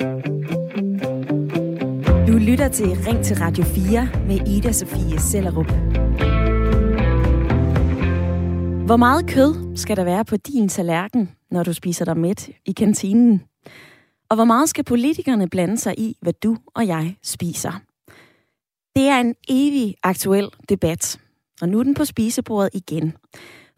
Du lytter til Ring til Radio 4 med Ida Sofie Sellerup. Hvor meget kød skal der være på din tallerken, når du spiser dig mæt i kantinen? Og hvor meget skal politikerne blande sig i, hvad du og jeg spiser? Det er en evig aktuel debat, og nu er den på spisebordet igen.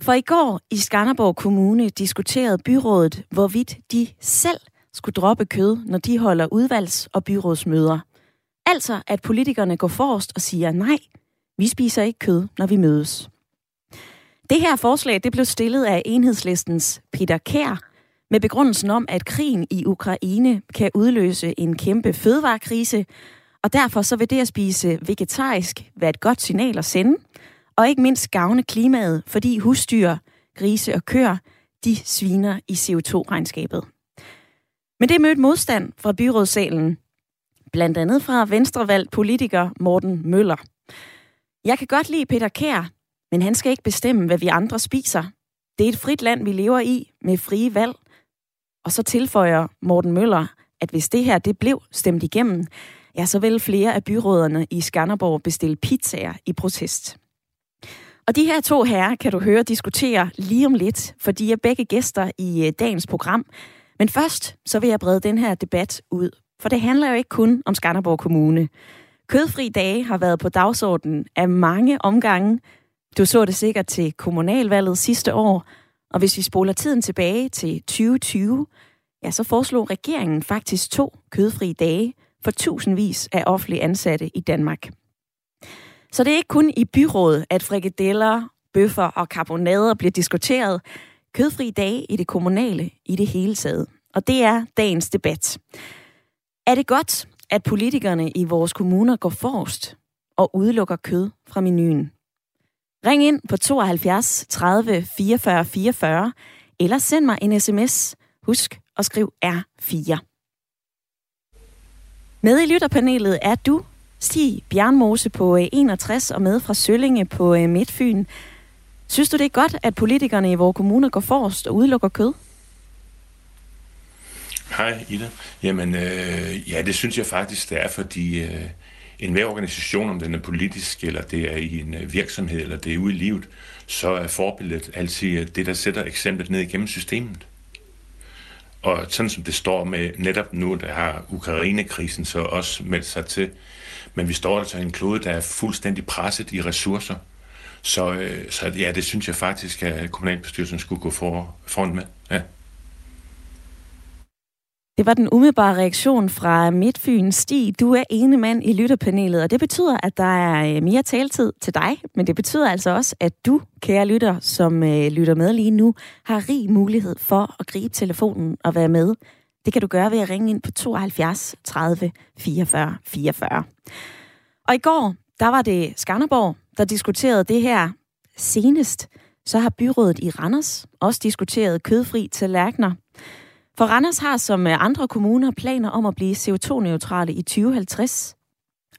For i går i Skanderborg Kommune diskuterede byrådet, hvorvidt de selv skulle droppe kød, når de holder udvalgs- og byrådsmøder. Altså, at politikerne går forrest og siger, nej, vi spiser ikke kød, når vi mødes. Det her forslag det blev stillet af enhedslistens Peter Kær, med begrundelsen om, at krigen i Ukraine kan udløse en kæmpe fødevarekrise, og derfor så vil det at spise vegetarisk være et godt signal at sende, og ikke mindst gavne klimaet, fordi husdyr, grise og køer, de sviner i CO2-regnskabet. Men det mødte modstand fra byrådssalen, blandt andet fra venstrevalgt politiker Morten Møller. Jeg kan godt lide Peter Kær, men han skal ikke bestemme, hvad vi andre spiser. Det er et frit land, vi lever i, med frie valg. Og så tilføjer Morten Møller, at hvis det her det blev stemt igennem, ja, så vil flere af byråderne i Skanderborg bestille pizzaer i protest. Og de her to herrer kan du høre diskutere lige om lidt, for de er begge gæster i øh, dagens program. Men først så vil jeg brede den her debat ud, for det handler jo ikke kun om Skanderborg Kommune. Kødfri dage har været på dagsordenen af mange omgange. Du så det sikkert til kommunalvalget sidste år, og hvis vi spoler tiden tilbage til 2020, ja, så foreslog regeringen faktisk to kødfri dage for tusindvis af offentlige ansatte i Danmark. Så det er ikke kun i byrådet, at frikadeller, bøffer og karbonader bliver diskuteret. Kødfri dage i det kommunale i det hele taget. Og det er dagens debat. Er det godt, at politikerne i vores kommuner går forrest og udelukker kød fra menuen? Ring ind på 72 30 44 44, eller send mig en sms. Husk at skrive R4. Med i lytterpanelet er du, Stig Bjernmose på øh, 61 og med fra Søllinge på øh, Midtfyn. Synes du, det er godt, at politikerne i vores kommuner går forrest og udelukker kød? Hej Ida. Jamen, øh, ja, det synes jeg faktisk, det er, fordi øh, enhver organisation, om den er politisk, eller det er i en øh, virksomhed, eller det er ude i livet, så er forbilledet altid det, der sætter eksemplet ned igennem systemet. Og sådan som det står med netop nu, der har Ukraine-krisen så også meldt sig til. Men vi står altså i en klode, der er fuldstændig presset i ressourcer. Så, øh, så ja, det synes jeg faktisk, at kommunalbestyrelsen skulle gå for, foran med. Ja. Det var den umiddelbare reaktion fra Midtfyn. Stig, du er ene mand i lytterpanelet, og det betyder, at der er øh, mere taletid til dig, men det betyder altså også, at du, kære lytter, som øh, lytter med lige nu, har rig mulighed for at gribe telefonen og være med. Det kan du gøre ved at ringe ind på 72 30 44 44. Og i går, der var det Skanderborg, der diskuterede det her senest. Så har byrådet i Randers også diskuteret kødfri tallerkener. For Randers har som øh, andre kommuner planer om at blive CO2-neutrale i 2050.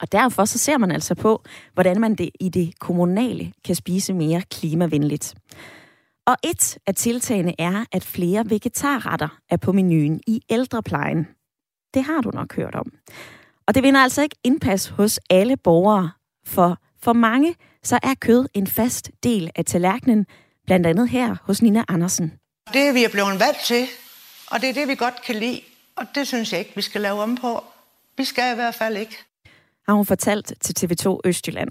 Og derfor så ser man altså på, hvordan man det i det kommunale kan spise mere klimavenligt. Og et af tiltagene er, at flere vegetarretter er på menuen i ældreplejen. Det har du nok hørt om. Og det vinder altså ikke indpas hos alle borgere, for for mange så er kød en fast del af tallerkenen, blandt andet her hos Nina Andersen. Det er vi er blevet valgt til, og det er det, vi godt kan lide. Og det synes jeg ikke, vi skal lave om på. Vi skal i hvert fald ikke. Har hun fortalt til TV2 Østjylland.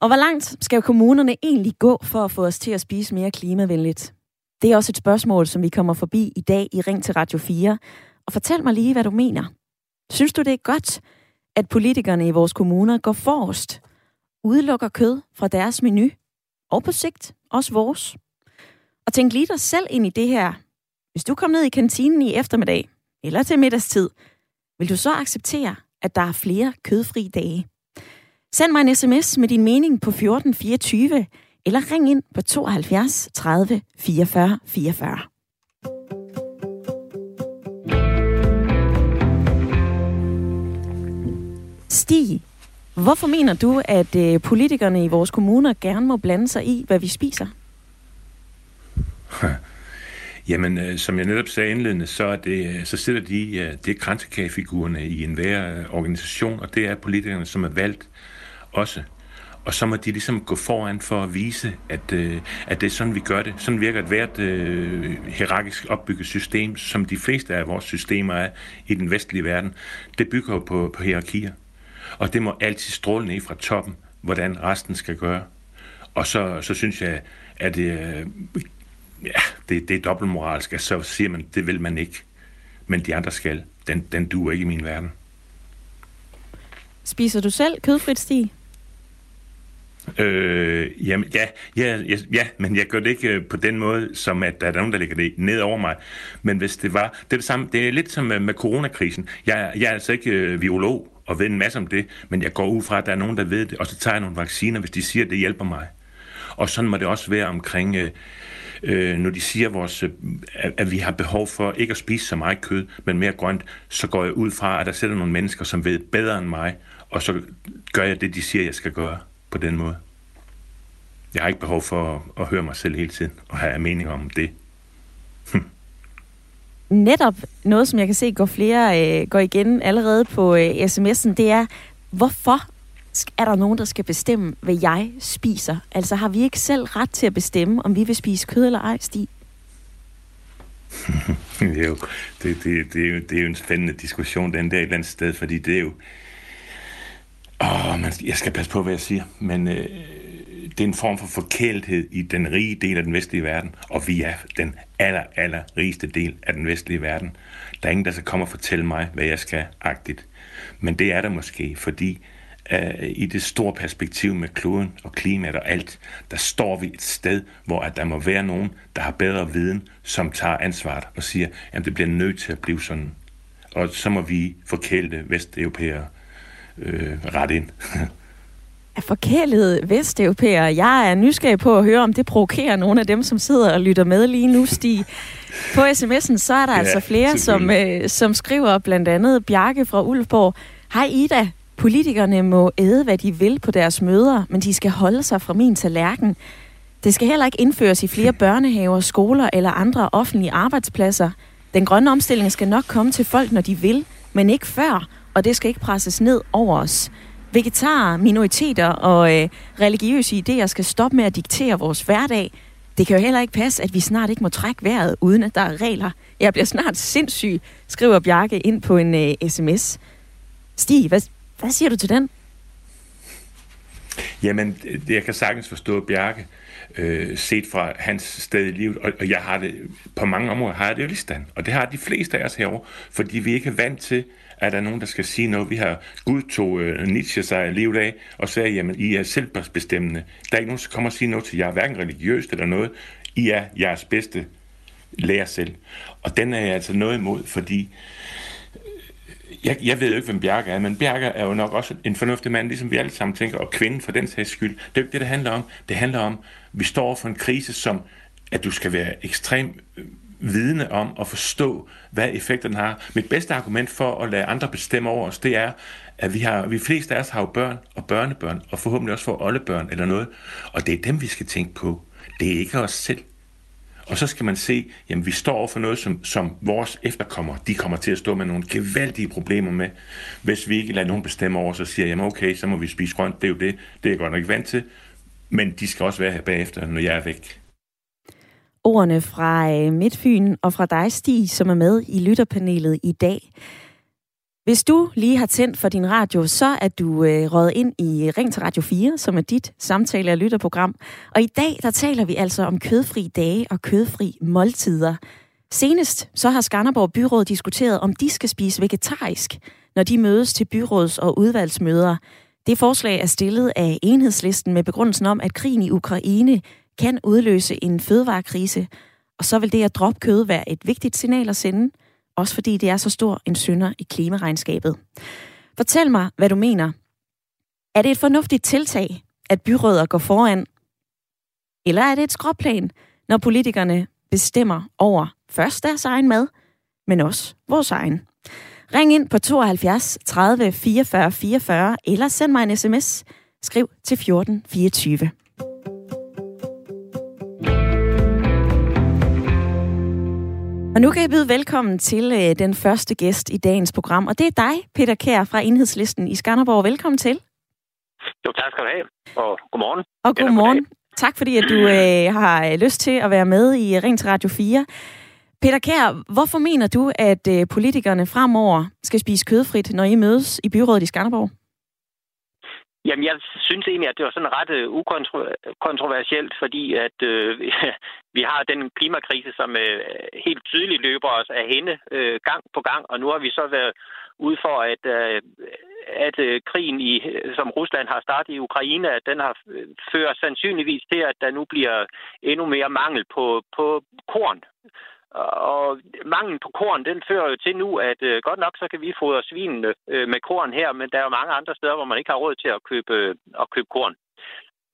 Og hvor langt skal kommunerne egentlig gå for at få os til at spise mere klimavenligt? Det er også et spørgsmål, som vi kommer forbi i dag i Ring til Radio 4. Og fortæl mig lige, hvad du mener. Synes du, det er godt, at politikerne i vores kommuner går forrest, udelukker kød fra deres menu, og på sigt også vores? Og tænk lige dig selv ind i det her hvis du kom ned i kantinen i eftermiddag, eller til middagstid, vil du så acceptere, at der er flere kødfri dage? Send mig en sms med din mening på 1424, eller ring ind på 72 30 44 44. Stig, hvorfor mener du, at øh, politikerne i vores kommuner gerne må blande sig i, hvad vi spiser? Jamen, øh, som jeg netop sagde indledende, så, er det, øh, så sidder de, øh, det er kransekagefigurerne i enhver øh, organisation, og det er politikerne, som er valgt også. Og så må de ligesom gå foran for at vise, at, øh, at det er sådan, vi gør det. Sådan virker et hvert øh, hierarkisk opbygget system, som de fleste af vores systemer er i den vestlige verden. Det bygger jo på, på hierarkier. Og det må altid stråle ned fra toppen, hvordan resten skal gøre. Og så, så synes jeg, at det, øh, ja, det, det er dobbeltmoralsk, at så siger man, det vil man ikke. Men de andre skal. Den, den duer ikke i min verden. Spiser du selv kødfrit, Stig? Øh, jamen, ja, ja, ja, ja, men jeg gør det ikke øh, på den måde, som at der er nogen, der lægger det ned over mig. Men hvis det var, det er det samme, det er lidt som med, med coronakrisen. Jeg, jeg er altså ikke øh, biolog og ved en masse om det, men jeg går ud fra, at der er nogen, der ved det, og så tager jeg nogle vacciner, hvis de siger, at det hjælper mig. Og sådan må det også være omkring, øh, øh, når de siger, vores, øh, at vi har behov for ikke at spise så meget kød, men mere grønt, så går jeg ud fra, at der sætter nogle mennesker, som ved bedre end mig, og så gør jeg det, de siger, jeg skal gøre på den måde. Jeg har ikke behov for at, at høre mig selv hele tiden og have mening om det. Netop noget, som jeg kan se går flere øh, går igen allerede på øh, sms'en, det er, hvorfor er der nogen, der skal bestemme, hvad jeg spiser? Altså har vi ikke selv ret til at bestemme, om vi vil spise kød eller ej, Stig? det, er jo, det, det, det, er jo, det er jo en spændende diskussion, den der et eller andet sted, fordi det er jo... Åh, man, jeg skal passe på, hvad jeg siger, men øh, det er en form for forkælthed i den rige del af den vestlige verden, og vi er den aller, aller rigeste del af den vestlige verden. Der er ingen, der skal komme og fortælle mig, hvad jeg skal agtigt. Men det er der måske, fordi øh, i det store perspektiv med kloden og klimaet og alt, der står vi et sted, hvor at der må være nogen, der har bedre viden, som tager ansvaret og siger, at det bliver nødt til at blive sådan. Og så må vi forkælte vesteuropæere øh, ret ind. er forkælet vesteuropæer. Jeg er nysgerrig på at høre, om det provokerer nogle af dem, som sidder og lytter med lige nu, Stig. På sms'en, så er der ja, altså flere, som, øh, som skriver blandt andet Bjarke fra Ulfborg. Hej Ida, politikerne må æde, hvad de vil på deres møder, men de skal holde sig fra min tallerken. Det skal heller ikke indføres i flere børnehaver, skoler eller andre offentlige arbejdspladser. Den grønne omstilling skal nok komme til folk, når de vil, men ikke før, og det skal ikke presses ned over os. Vegetarer, minoriteter og øh, religiøse idéer skal stoppe med at diktere vores hverdag. Det kan jo heller ikke passe, at vi snart ikke må trække vejret, uden at der er regler. Jeg bliver snart sindssyg, skriver Bjarke ind på en øh, sms. Stig, hvad, hvad siger du til den? Jamen, det, jeg kan sagtens forstå Bjarke, øh, set fra hans sted i livet, og, og jeg har det, på mange områder har jeg det jo lige og det har de fleste af os herovre, fordi vi ikke er vant til at der nogen, der skal sige noget. Vi har Gud tog øh, Nietzsche sig livet af og sagde, jamen I er selvbestemmende. Der er ikke nogen, der kommer og sige noget til jer, hverken religiøst eller noget. I er jeres bedste lærer selv. Og den er jeg altså noget imod, fordi øh, jeg, jeg ved jo ikke, hvem Bjarke er, men Bjarke er jo nok også en fornuftig mand, ligesom vi alle sammen tænker, og kvinden for den sags skyld. Det er jo ikke det, det handler om. Det handler om, at vi står for en krise, som at du skal være ekstrem øh, vidne om og forstå, hvad effekterne har. Mit bedste argument for at lade andre bestemme over os, det er, at vi, har, vi fleste af os har jo børn og børnebørn, og forhåbentlig også får oldebørn eller noget. Og det er dem, vi skal tænke på. Det er ikke os selv. Og så skal man se, jamen vi står over for noget, som, som vores efterkommere, de kommer til at stå med nogle gevaldige problemer med. Hvis vi ikke lader nogen bestemme over, så siger jamen okay, så må vi spise grønt, det er jo det, det er jeg godt nok vant til. Men de skal også være her bagefter, når jeg er væk ordene fra øh, Midtfyn og fra dig, Stig, som er med i lytterpanelet i dag. Hvis du lige har tændt for din radio, så er du øh, røget ind i Ring til Radio 4, som er dit samtale- og lytterprogram. Og i dag, der taler vi altså om kødfri dage og kødfri måltider. Senest så har Skanderborg Byråd diskuteret, om de skal spise vegetarisk, når de mødes til byråds- og udvalgsmøder. Det forslag er stillet af enhedslisten med begrundelsen om, at krigen i Ukraine kan udløse en fødevarekrise, og så vil det at droppe kød være et vigtigt signal at sende, også fordi det er så stor en synder i klimaregnskabet. Fortæl mig, hvad du mener. Er det et fornuftigt tiltag, at byråder går foran? Eller er det et skråplan, når politikerne bestemmer over først deres egen mad, men også vores egen? Ring ind på 72 30 44 44, eller send mig en sms. Skriv til 14 Og nu kan jeg byde velkommen til øh, den første gæst i dagens program, og det er dig, Peter Kær fra Enhedslisten i Skanderborg. Velkommen til. Jo, tak skal du have, og godmorgen. Og godmorgen. Tak fordi, at du øh, har lyst til at være med i Ring til Radio 4. Peter Kær, hvorfor mener du, at øh, politikerne fremover skal spise kødfrit, når I mødes i byrådet i Skanderborg? Jamen, jeg synes egentlig, at det var sådan ret øh, ukontroversielt, fordi at øh, vi har den klimakrise, som øh, helt tydeligt løber os af hende øh, gang på gang, og nu har vi så været ude for, at, øh, at øh, krigen, i, som Rusland har startet i Ukraine, at den har øh, ført sandsynligvis til, at der nu bliver endnu mere mangel på, på korn. Og manglen på korn, den fører jo til nu, at øh, godt nok så kan vi fodre svinene øh, med korn her, men der er jo mange andre steder, hvor man ikke har råd til at købe, øh, at købe korn.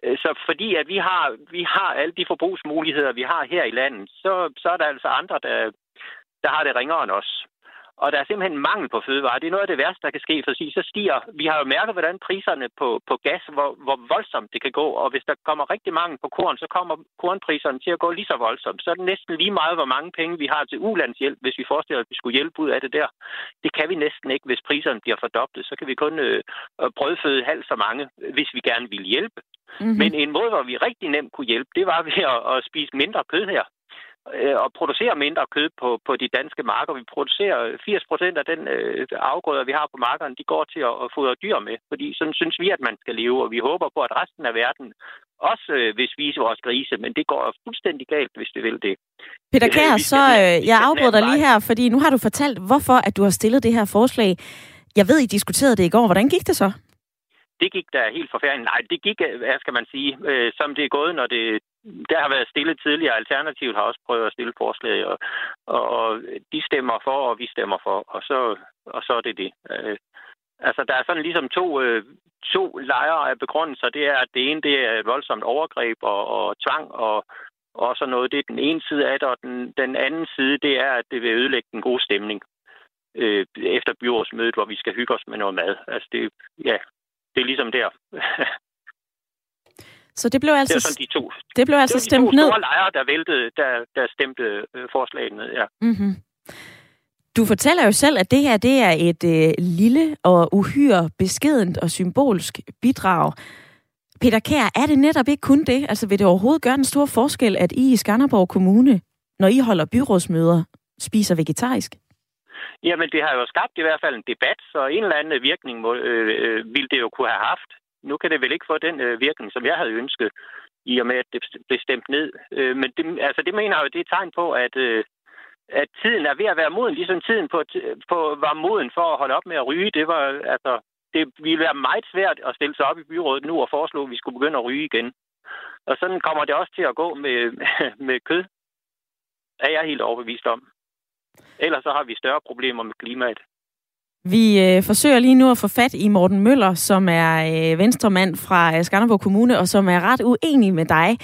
Øh, så fordi at vi har, vi har alle de forbrugsmuligheder, vi har her i landet, så, så er der altså andre, der, der har det ringere end os. Og der er simpelthen mangel på fødevarer. Det er noget af det værste, der kan ske, for så stiger... Vi har jo mærket, hvordan priserne på, på gas, hvor, hvor voldsomt det kan gå. Og hvis der kommer rigtig mange på korn, så kommer kornpriserne til at gå lige så voldsomt. Så er det næsten lige meget, hvor mange penge vi har til ulandshjælp, hvis vi forestiller, at vi skulle hjælpe ud af det der. Det kan vi næsten ikke, hvis priserne bliver fordoblet. Så kan vi kun øh, brødføde halvt så mange, hvis vi gerne vil hjælpe. Mm-hmm. Men en måde, hvor vi rigtig nemt kunne hjælpe, det var ved at, at spise mindre kød her øh, og producere mindre kød på, på de danske marker. Vi producerer 80 procent af den øh, afgrøder, vi har på markerne, de går til at, at fodre dyr med, fordi sådan synes vi, at man skal leve, og vi håber på, at resten af verden også øh, vil spise vores grise, men det går fuldstændig galt, hvis det vil det. Peter Kær, så øh, jeg afbryder dig lige her, fordi nu har du fortalt, hvorfor at du har stillet det her forslag. Jeg ved, I diskuterede det i går. Hvordan gik det så? Det gik da helt forfærdeligt. Nej, det gik, øh, hvad skal man sige, øh, som det er gået, når det, der har været stillet tidligere. Alternativet har også prøvet at stille forslag, og, og de stemmer for, og vi stemmer for, og så, og så er det det. Øh, altså, der er sådan ligesom to, øh, to lejre af begrundelser. Det er, at det ene det er et voldsomt overgreb og, og tvang, og, og så noget, det er den ene side af det, og den, den anden side, det er, at det vil ødelægge den gode stemning øh, efter byrådsmødet, hvor vi skal hygge os med noget mad. Altså, det, ja, det er ligesom der. Så det blev altså, det, sådan de to, det blev altså det stemt de to ned? store lejre, der, væltede, der, der stemte øh, forslaget ned, ja. Mm-hmm. Du fortæller jo selv, at det her det er et øh, lille og uhyre beskedent og symbolsk bidrag. Peter Kær, er det netop ikke kun det? Altså vil det overhovedet gøre en stor forskel, at I i Skanderborg Kommune, når I holder byrådsmøder, spiser vegetarisk? Jamen, det har jo skabt i hvert fald en debat, så en eller anden virkning må, øh, øh, ville det jo kunne have haft nu kan det vel ikke få den øh, virkning, som jeg havde ønsket, i og med, at det blev stemt ned. Øh, men det, altså, det mener jeg jo, det er et tegn på, at, øh, at tiden er ved at være moden, ligesom tiden på, på, var moden for at holde op med at ryge. Det var, altså, det ville være meget svært at stille sig op i byrådet nu og foreslå, at vi skulle begynde at ryge igen. Og sådan kommer det også til at gå med, med kød, er jeg helt overbevist om. Ellers så har vi større problemer med klimaet. Vi øh, forsøger lige nu at få fat i Morten Møller, som er øh, venstremand fra øh, Skanderborg Kommune, og som er ret uenig med dig.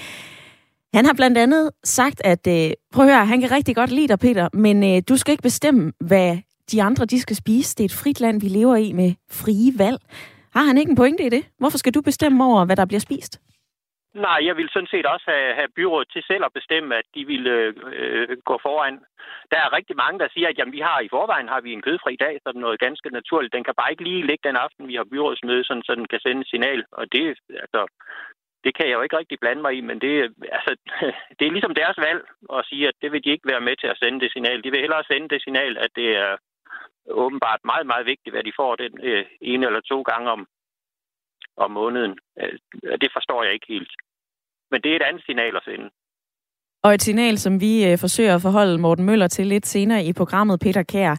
Han har blandt andet sagt, at øh, prøv at høre, han kan rigtig godt lide dig, Peter, men øh, du skal ikke bestemme, hvad de andre de skal spise. Det er et frit land, vi lever i med frie valg. Har han ikke en pointe i det? Hvorfor skal du bestemme over, hvad der bliver spist? Nej, jeg vil sådan set også have, have byrådet til selv at bestemme, at de vil øh, øh, gå foran. Der er rigtig mange, der siger, at jamen, vi har i forvejen har vi en kødfri dag, så er noget ganske naturligt. Den kan bare ikke lige ligge den aften, vi har byrådsmøde, sådan, så den kan sende et signal. Og det, altså, det kan jeg jo ikke rigtig blande mig i, men det, altså, det er ligesom deres valg at sige, at det vil de ikke være med til at sende det signal. De vil hellere sende det signal, at det er åbenbart meget, meget vigtigt, hvad de får den øh, ene eller to gange om, om måneden. Øh, det forstår jeg ikke helt. Men det er et andet signal at sende. Og et signal, som vi øh, forsøger at forholde Morten Møller til lidt senere i programmet, Peter Kær.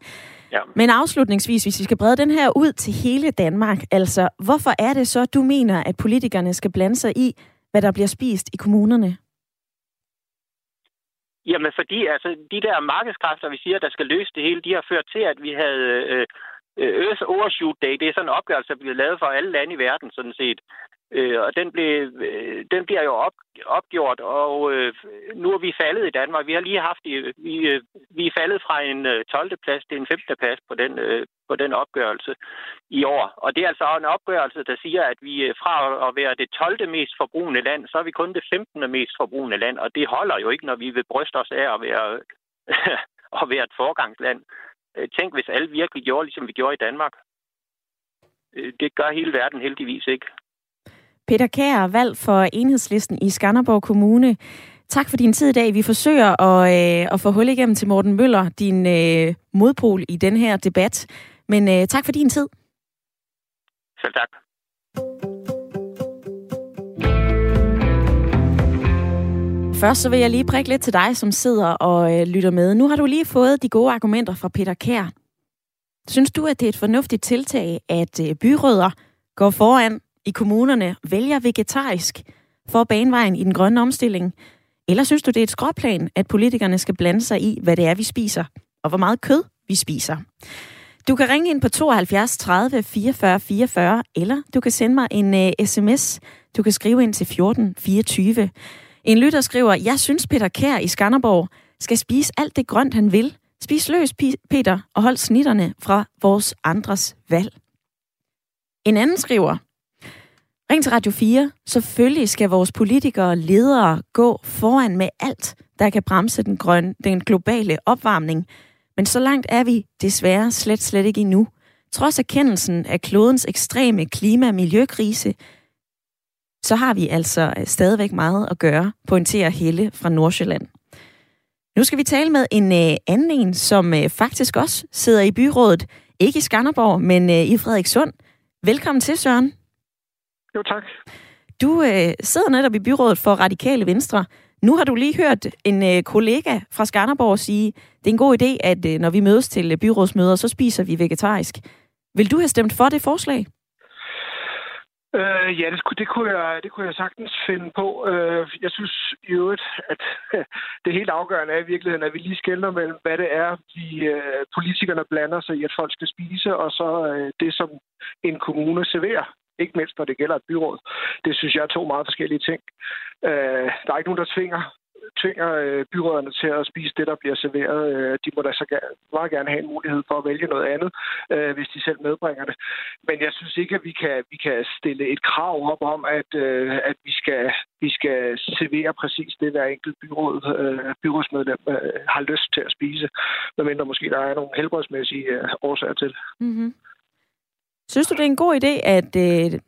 Ja. Men afslutningsvis, hvis vi skal brede den her ud til hele Danmark, altså hvorfor er det så, du mener, at politikerne skal blande sig i, hvad der bliver spist i kommunerne? Jamen fordi altså, de der markedskræfter, vi siger, der skal løse det hele, de har ført til, at vi havde øh, Earth Overshoot Day. Det er sådan en opgørelse, der bliver lavet for alle lande i verden, sådan set. Øh, og den, blev, øh, den bliver jo op, opgjort, og øh, nu er vi faldet i Danmark. Vi har lige haft, vi, øh, vi er faldet fra en øh, 12. plads til en 5. plads på den, øh, på den opgørelse i år. Og det er altså en opgørelse, der siger, at vi øh, fra at være det 12. mest forbrugende land, så er vi kun det 15. mest forbrugende land, og det holder jo ikke, når vi vil bryste os af at være at være et forgangsland. Øh, tænk, hvis alle virkelig gjorde, ligesom vi gjorde i Danmark. Øh, det gør hele verden heldigvis ikke. Peter Kær, valg for enhedslisten i Skanderborg Kommune. Tak for din tid i dag. Vi forsøger at, øh, at få hul igennem til Morten Møller, din øh, modpol i den her debat. Men øh, tak for din tid. Selv tak. Først så vil jeg lige prikke lidt til dig, som sidder og øh, lytter med. Nu har du lige fået de gode argumenter fra Peter Kær. Synes du, at det er et fornuftigt tiltag, at øh, byrødder går foran i kommunerne, vælger vegetarisk for banevejen i den grønne omstilling? Eller synes du, det er et skråplan, at politikerne skal blande sig i, hvad det er, vi spiser, og hvor meget kød vi spiser? Du kan ringe ind på 72 30 44 44, eller du kan sende mig en øh, uh, sms. Du kan skrive ind til 14 24. En lytter skriver, jeg synes Peter Kær i Skanderborg skal spise alt det grønt, han vil. Spis løs, Peter, og hold snitterne fra vores andres valg. En anden skriver, Ring til Radio 4. Selvfølgelig skal vores politikere og ledere gå foran med alt, der kan bremse den, grønne, den globale opvarmning. Men så langt er vi desværre slet slet ikke endnu. Trods erkendelsen af klodens ekstreme klima- og miljøkrise, så har vi altså øh, stadigvæk meget at gøre, pointerer Helle fra Nordsjælland. Nu skal vi tale med en øh, anden en, som øh, faktisk også sidder i byrådet, ikke i Skanderborg, men øh, i Frederikssund. Velkommen til, Søren. Jo, tak. Du øh, sidder netop i byrådet for Radikale Venstre. Nu har du lige hørt en øh, kollega fra Skanderborg sige, det er en god idé, at øh, når vi mødes til øh, byrådsmøder, så spiser vi vegetarisk. Vil du have stemt for det forslag? Øh, ja, det, det, kunne jeg, det kunne jeg sagtens finde på. Øh, jeg synes i øvrigt, at det helt afgørende er i virkeligheden, at vi lige skældner mellem, hvad det er, vi øh, politikerne blander sig i, at folk skal spise, og så øh, det, som en kommune serverer ikke mindst når det gælder et byråd. Det synes jeg er to meget forskellige ting. Øh, der er ikke nogen, der tvinger tvinger øh, byråderne til at spise det, der bliver serveret. Øh, de må da så meget gerne have en mulighed for at vælge noget andet, øh, hvis de selv medbringer det. Men jeg synes ikke, at vi kan, vi kan stille et krav op om, at, øh, at vi, skal, vi skal servere præcis det, hver enkelt byråd, øh, byrådsmedlem øh, har lyst til at spise, medmindre måske der er nogle helbredsmæssige årsager til. Mm-hmm. Synes du, det er en god idé, at øh,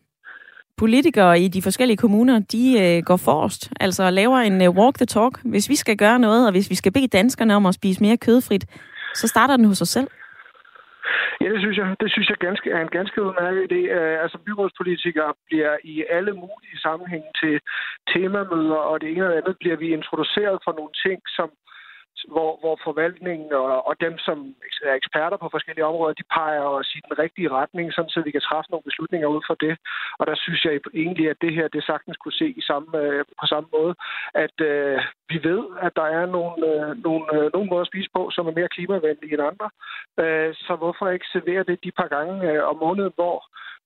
politikere i de forskellige kommuner, de øh, går forrest, altså laver en øh, walk the talk. Hvis vi skal gøre noget, og hvis vi skal bede danskerne om at spise mere kødfrit, så starter den hos os selv. Ja, det synes jeg. Det synes jeg ganske, er en ganske udmærket idé. Øh, altså, byrådspolitikere bliver i alle mulige sammenhænge til temamøder, og det ene eller andet bliver vi introduceret for nogle ting, som hvor, hvor forvaltningen og, og dem, som er eksperter på forskellige områder, de peger os i den rigtige retning, sådan så vi kan træffe nogle beslutninger ud fra det. Og der synes jeg egentlig, at det her det sagtens kunne se i samme, øh, på samme måde, at øh, vi ved, at der er nogle, øh, nogle, øh, nogle måder at spise på, som er mere klimavenlige end andre. Øh, så hvorfor ikke servere det de par gange øh, om måneden, hvor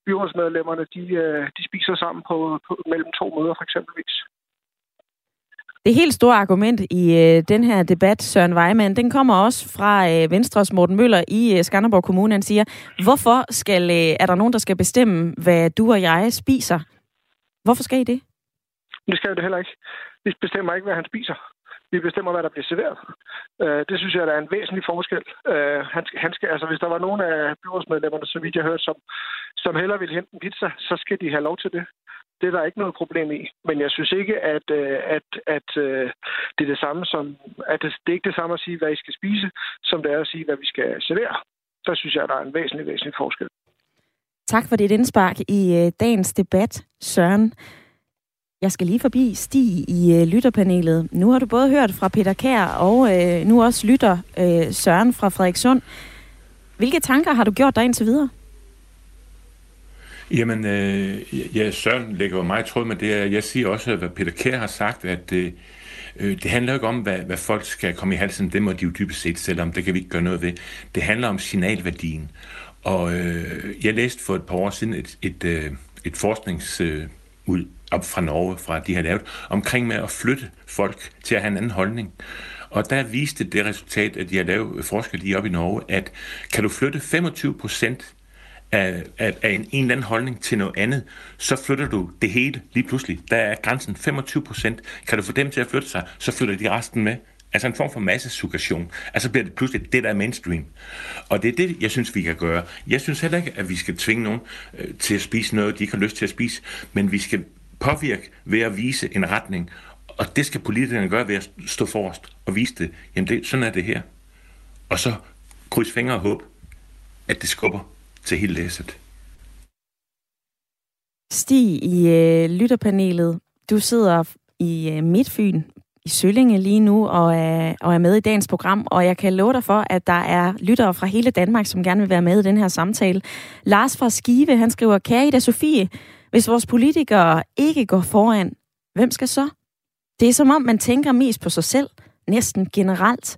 byrådsmedlemmerne de, øh, de spiser sammen på, på mellem to møder for eksempelvis. Det helt store argument i øh, den her debat, Søren Weimann, den kommer også fra øh, Venstres Morten Møller i øh, Skanderborg Kommune. Han siger, hvorfor skal, øh, er der nogen, der skal bestemme, hvad du og jeg spiser? Hvorfor skal I det? Det skal jo det heller ikke. Vi bestemmer ikke, hvad han spiser. Vi bestemmer, hvad der bliver serveret. Øh, det synes jeg, der er en væsentlig forskel. Øh, han, han skal, altså, hvis der var nogen af byrådsmedlemmerne, så vidt jeg hørte, som, som hellere ville hente en pizza, så skal de have lov til det. Det er der ikke noget problem i. Men jeg synes ikke, at, øh, at, at, at det er det samme som... At det, det er ikke det samme at sige, hvad I skal spise, som det er at sige, hvad vi skal servere. Der synes jeg, der er en væsentlig, væsentlig forskel. Tak for dit indspark i øh, dagens debat, Søren. Jeg skal lige forbi Stig i øh, lytterpanelet. Nu har du både hørt fra Peter Kær og øh, nu også lytter øh, Søren fra Frederikssund. Hvilke tanker har du gjort dig indtil videre? Jamen, øh, ja, Søren lægger jo meget tråd med det. Jeg siger også, hvad Peter Kær har sagt, at øh, øh det handler ikke om, hvad, hvad folk skal komme i halsen. Det må de jo dybest set selvom. Det kan vi ikke gøre noget ved. Det handler om signalværdien. Og øh, jeg læste for et par år siden et, et, øh, et forsknings... Øh, ud op fra Norge, fra de har lavet, omkring med at flytte folk til at have en anden holdning. Og der viste det resultat, at de har lavet forskel lige op i Norge, at kan du flytte 25 procent af, af, af en, en eller anden holdning til noget andet, så flytter du det hele lige pludselig. Der er grænsen 25 procent. Kan du få dem til at flytte sig, så flytter de resten med. Altså en form for massesuggestion. Altså bliver det pludselig det, der er mainstream. Og det er det, jeg synes, vi kan gøre. Jeg synes heller ikke, at vi skal tvinge nogen øh, til at spise noget, de ikke har lyst til at spise, men vi skal påvirke ved at vise en retning. Og det skal politikerne gøre ved at stå forrest og vise det. Jamen, det, sådan er det her. Og så kryds fingre og håb, at det skubber til hele læsset. Stig i øh, lytterpanelet, du sidder i øh, Midtfyn i Søllinge lige nu og er, og er med i dagens program, og jeg kan love dig for, at der er lyttere fra hele Danmark, som gerne vil være med i den her samtale. Lars fra Skive, han skriver, Kære Ida Sofie, hvis vores politikere ikke går foran, hvem skal så? Det er som om, man tænker mest på sig selv, næsten generelt.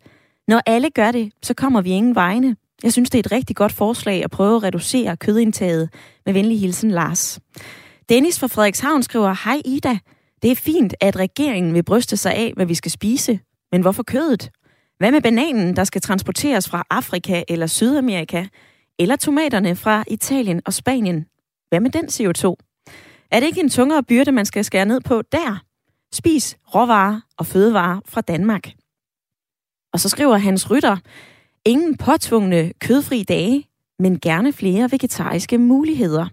Når alle gør det, så kommer vi ingen vegne. Jeg synes, det er et rigtig godt forslag at prøve at reducere kødindtaget. Med venlig hilsen, Lars. Dennis fra Frederikshavn skriver, Hej Ida, det er fint, at regeringen vil bryste sig af, hvad vi skal spise. Men hvorfor kødet? Hvad med bananen, der skal transporteres fra Afrika eller Sydamerika? Eller tomaterne fra Italien og Spanien? Hvad med den CO2? Er det ikke en tungere byrde, man skal skære ned på der? Spis råvarer og fødevarer fra Danmark. Og så skriver Hans Rytter, ingen påtvungne kødfri dage, men gerne flere vegetariske muligheder.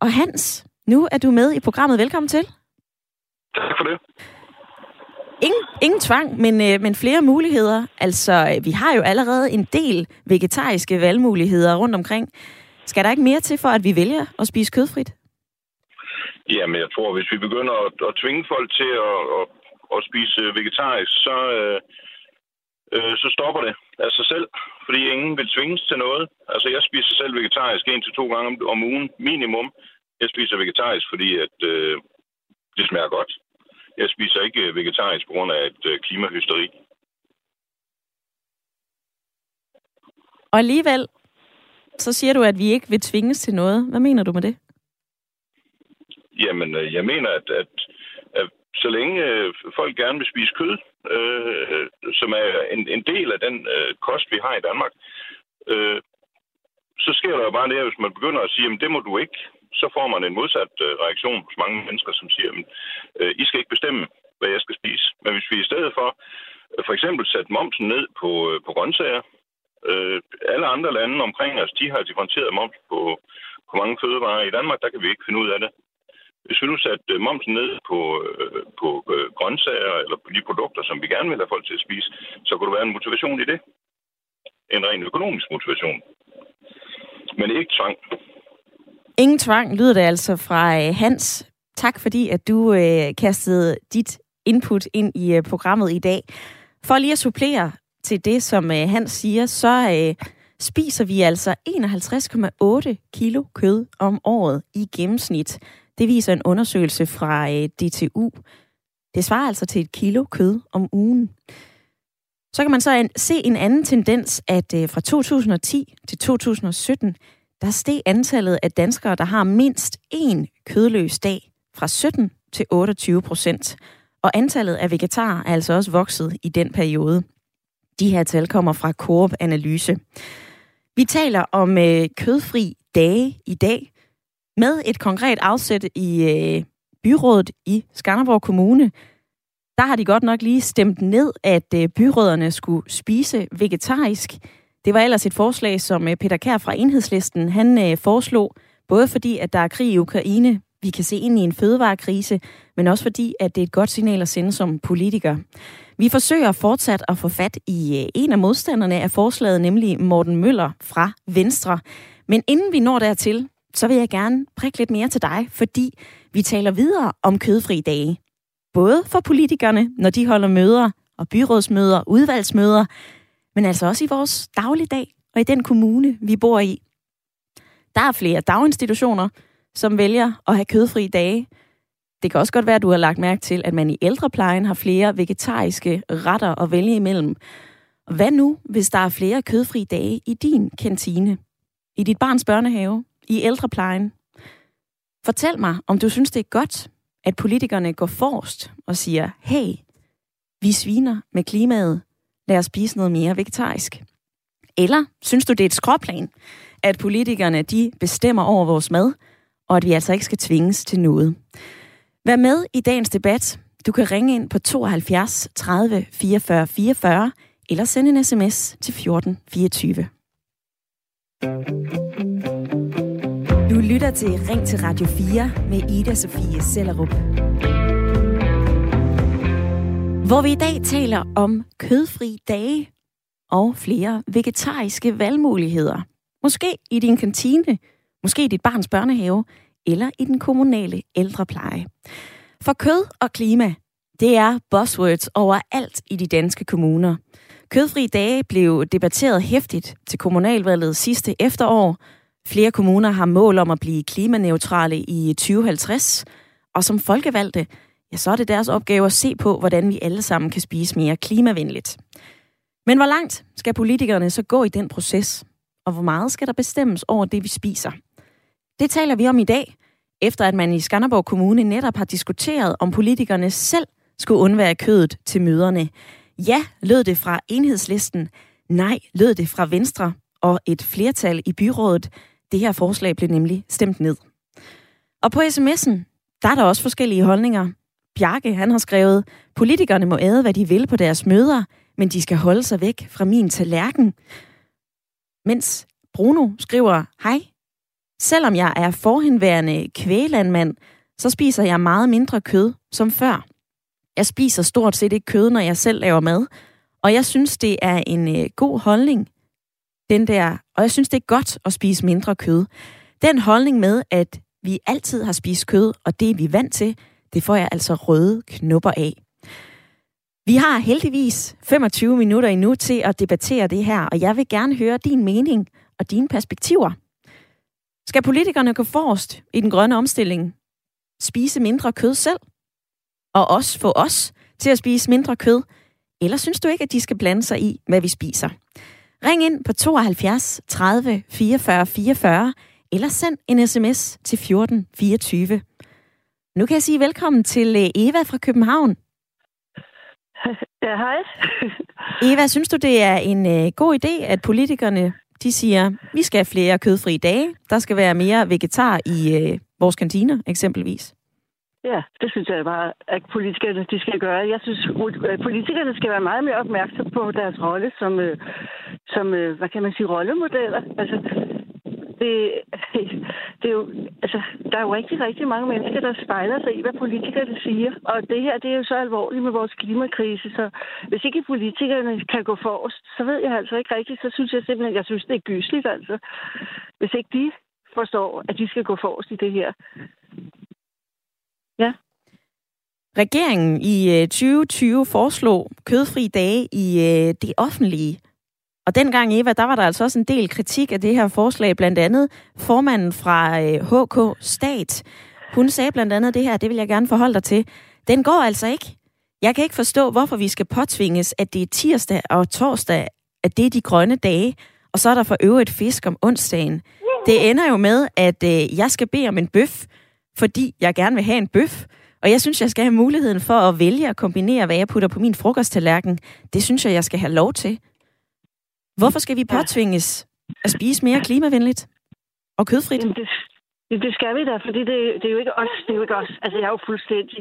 Og Hans, nu er du med i programmet. Velkommen til. Tak for det. Ingen, ingen tvang, men, øh, men flere muligheder. Altså, vi har jo allerede en del vegetariske valgmuligheder rundt omkring. Skal der ikke mere til for, at vi vælger at spise kødfrit? Jamen, jeg tror, hvis vi begynder at, at tvinge folk til at, at, at spise vegetarisk, så, øh, øh, så stopper det af sig selv, fordi ingen vil tvinges til noget. Altså, jeg spiser selv vegetarisk en til to gange om ugen, minimum. Jeg spiser vegetarisk, fordi at, øh, det smager godt. Jeg spiser ikke vegetarisk på grund af et øh, klimahysteri. Og alligevel, så siger du, at vi ikke vil tvinges til noget. Hvad mener du med det? Jamen, øh, jeg mener, at, at, at så længe øh, folk gerne vil spise kød, øh, som er en, en del af den øh, kost, vi har i Danmark, øh, så sker der jo bare det, hvis man begynder at sige, at det må du ikke, så får man en modsat øh, reaktion hos mange mennesker, som siger, at øh, I skal ikke bestemme, hvad jeg skal spise. Men hvis vi i stedet for øh, for eksempel sætte momsen ned på, øh, på grøntsager, øh, alle andre lande omkring os, de har differentieret moms på, på mange fødevarer. I Danmark, der kan vi ikke finde ud af det. Hvis vi nu satte øh, momsen ned på, øh, på øh, grøntsager eller på de produkter, som vi gerne vil have folk til at spise, så kunne der være en motivation i det. En ren økonomisk motivation. Men ikke tvang. Ingen tvang lyder det altså fra øh, Hans. Tak fordi, at du øh, kastede dit input ind i øh, programmet i dag. For lige at supplere til det, som øh, Hans siger, så øh, spiser vi altså 51,8 kilo kød om året i gennemsnit. Det viser en undersøgelse fra øh, DTU. Det svarer altså til et kilo kød om ugen. Så kan man så en, se en anden tendens, at øh, fra 2010 til 2017, der steg antallet af danskere, der har mindst én kødløs dag fra 17 til 28 procent. Og antallet af vegetarer er altså også vokset i den periode. De her tal kommer fra Coop Analyse. Vi taler om øh, kødfri dage i dag med et konkret afsæt i øh, byrådet i Skanderborg Kommune. Der har de godt nok lige stemt ned, at øh, byråderne skulle spise vegetarisk. Det var ellers et forslag, som øh, Peter Kær fra Enhedslisten han øh, foreslog, både fordi, at der er krig i Ukraine, vi kan se ind i en fødevarekrise, men også fordi, at det er et godt signal at sende som politiker. Vi forsøger fortsat at få fat i øh, en af modstanderne af forslaget, nemlig Morten Møller fra Venstre. Men inden vi når dertil, så vil jeg gerne prikke lidt mere til dig, fordi vi taler videre om kødfri dage. Både for politikerne, når de holder møder og byrådsmøder, udvalgsmøder, men altså også i vores dagligdag og i den kommune, vi bor i. Der er flere daginstitutioner, som vælger at have kødfri dage. Det kan også godt være, at du har lagt mærke til, at man i ældreplejen har flere vegetariske retter at vælge imellem. Hvad nu, hvis der er flere kødfri dage i din kantine? I dit barns børnehave? I ældreplejen? Fortæl mig, om du synes, det er godt, at politikerne går forrest og siger, hey, vi sviner med klimaet, lad os spise noget mere vegetarisk. Eller synes du, det er et skråplan, at politikerne de bestemmer over vores mad, og at vi altså ikke skal tvinges til noget? Vær med i dagens debat. Du kan ringe ind på 72 30 44 44 eller sende en sms til 14 24. Du lytter til Ring til Radio 4 med Ida Sofie Sellerup. Hvor vi i dag taler om kødfri dage og flere vegetariske valgmuligheder. Måske i din kantine, måske i dit barns børnehave eller i den kommunale ældrepleje. For kød og klima, det er buzzwords overalt i de danske kommuner. Kødfri dage blev debatteret hæftigt til kommunalvalget sidste efterår. Flere kommuner har mål om at blive klimaneutrale i 2050, og som folkevalgte, ja, så er det deres opgave at se på, hvordan vi alle sammen kan spise mere klimavenligt. Men hvor langt skal politikerne så gå i den proces? Og hvor meget skal der bestemmes over det, vi spiser? Det taler vi om i dag, efter at man i Skanderborg Kommune netop har diskuteret, om politikerne selv skulle undvære kødet til møderne. Ja, lød det fra enhedslisten. Nej, lød det fra Venstre og et flertal i byrådet. Det her forslag blev nemlig stemt ned. Og på sms'en, der er der også forskellige holdninger. Bjarke, han har skrevet, politikerne må æde, hvad de vil på deres møder, men de skal holde sig væk fra min tallerken. Mens Bruno skriver, hej, selvom jeg er forhenværende kvælandmand, så spiser jeg meget mindre kød som før. Jeg spiser stort set ikke kød, når jeg selv laver mad, og jeg synes, det er en øh, god holdning, den der, og jeg synes, det er godt at spise mindre kød. Den holdning med, at vi altid har spist kød, og det er vi vant til, det får jeg altså røde knupper af. Vi har heldigvis 25 minutter endnu til at debattere det her, og jeg vil gerne høre din mening og dine perspektiver. Skal politikerne gå forrest i den grønne omstilling? Spise mindre kød selv? Og også få os til at spise mindre kød? Eller synes du ikke, at de skal blande sig i, hvad vi spiser? Ring ind på 72 30 44 44, eller send en sms til 14 24. Nu kan jeg sige velkommen til øh, Eva fra København. Ja, hej. Eva, synes du, det er en øh, god idé, at politikerne de siger, vi skal have flere kødfri dage, der skal være mere vegetar i øh, vores kantiner eksempelvis? Ja, det synes jeg bare, at politikerne de skal gøre. Jeg synes, at politikerne skal være meget mere opmærksomme på deres rolle som, øh, som øh, hvad kan man sige, rollemodeller. Altså, det, det er jo, altså, der er jo rigtig, rigtig mange mennesker, der spejler sig i, hvad politikerne siger. Og det her, det er jo så alvorligt med vores klimakrise, så hvis ikke politikerne kan gå forrest, så ved jeg altså ikke rigtigt, så synes jeg simpelthen, jeg synes, det er gysligt, altså. Hvis ikke de forstår, at de skal gå forrest i det her. Ja. Regeringen i øh, 2020 foreslog kødfri dage i øh, det offentlige. Og dengang, Eva, der var der altså også en del kritik af det her forslag, blandt andet formanden fra øh, HK Stat. Hun sagde blandt andet det her, det vil jeg gerne forholde dig til. Den går altså ikke. Jeg kan ikke forstå, hvorfor vi skal påtvinges, at det er tirsdag og torsdag, at det er de grønne dage, og så er der for øvrigt fisk om onsdagen. Det ender jo med, at øh, jeg skal bede om en bøf, fordi jeg gerne vil have en bøf. Og jeg synes, jeg skal have muligheden for at vælge at kombinere, hvad jeg putter på min frokosttallerken. Det synes jeg, jeg skal have lov til. Hvorfor skal vi påtvinges at spise mere klimavenligt og kødfrit? Jamen det, det, det skal vi da, fordi det, det er jo ikke os. Det er jo ikke os. Altså, jeg er jo fuldstændig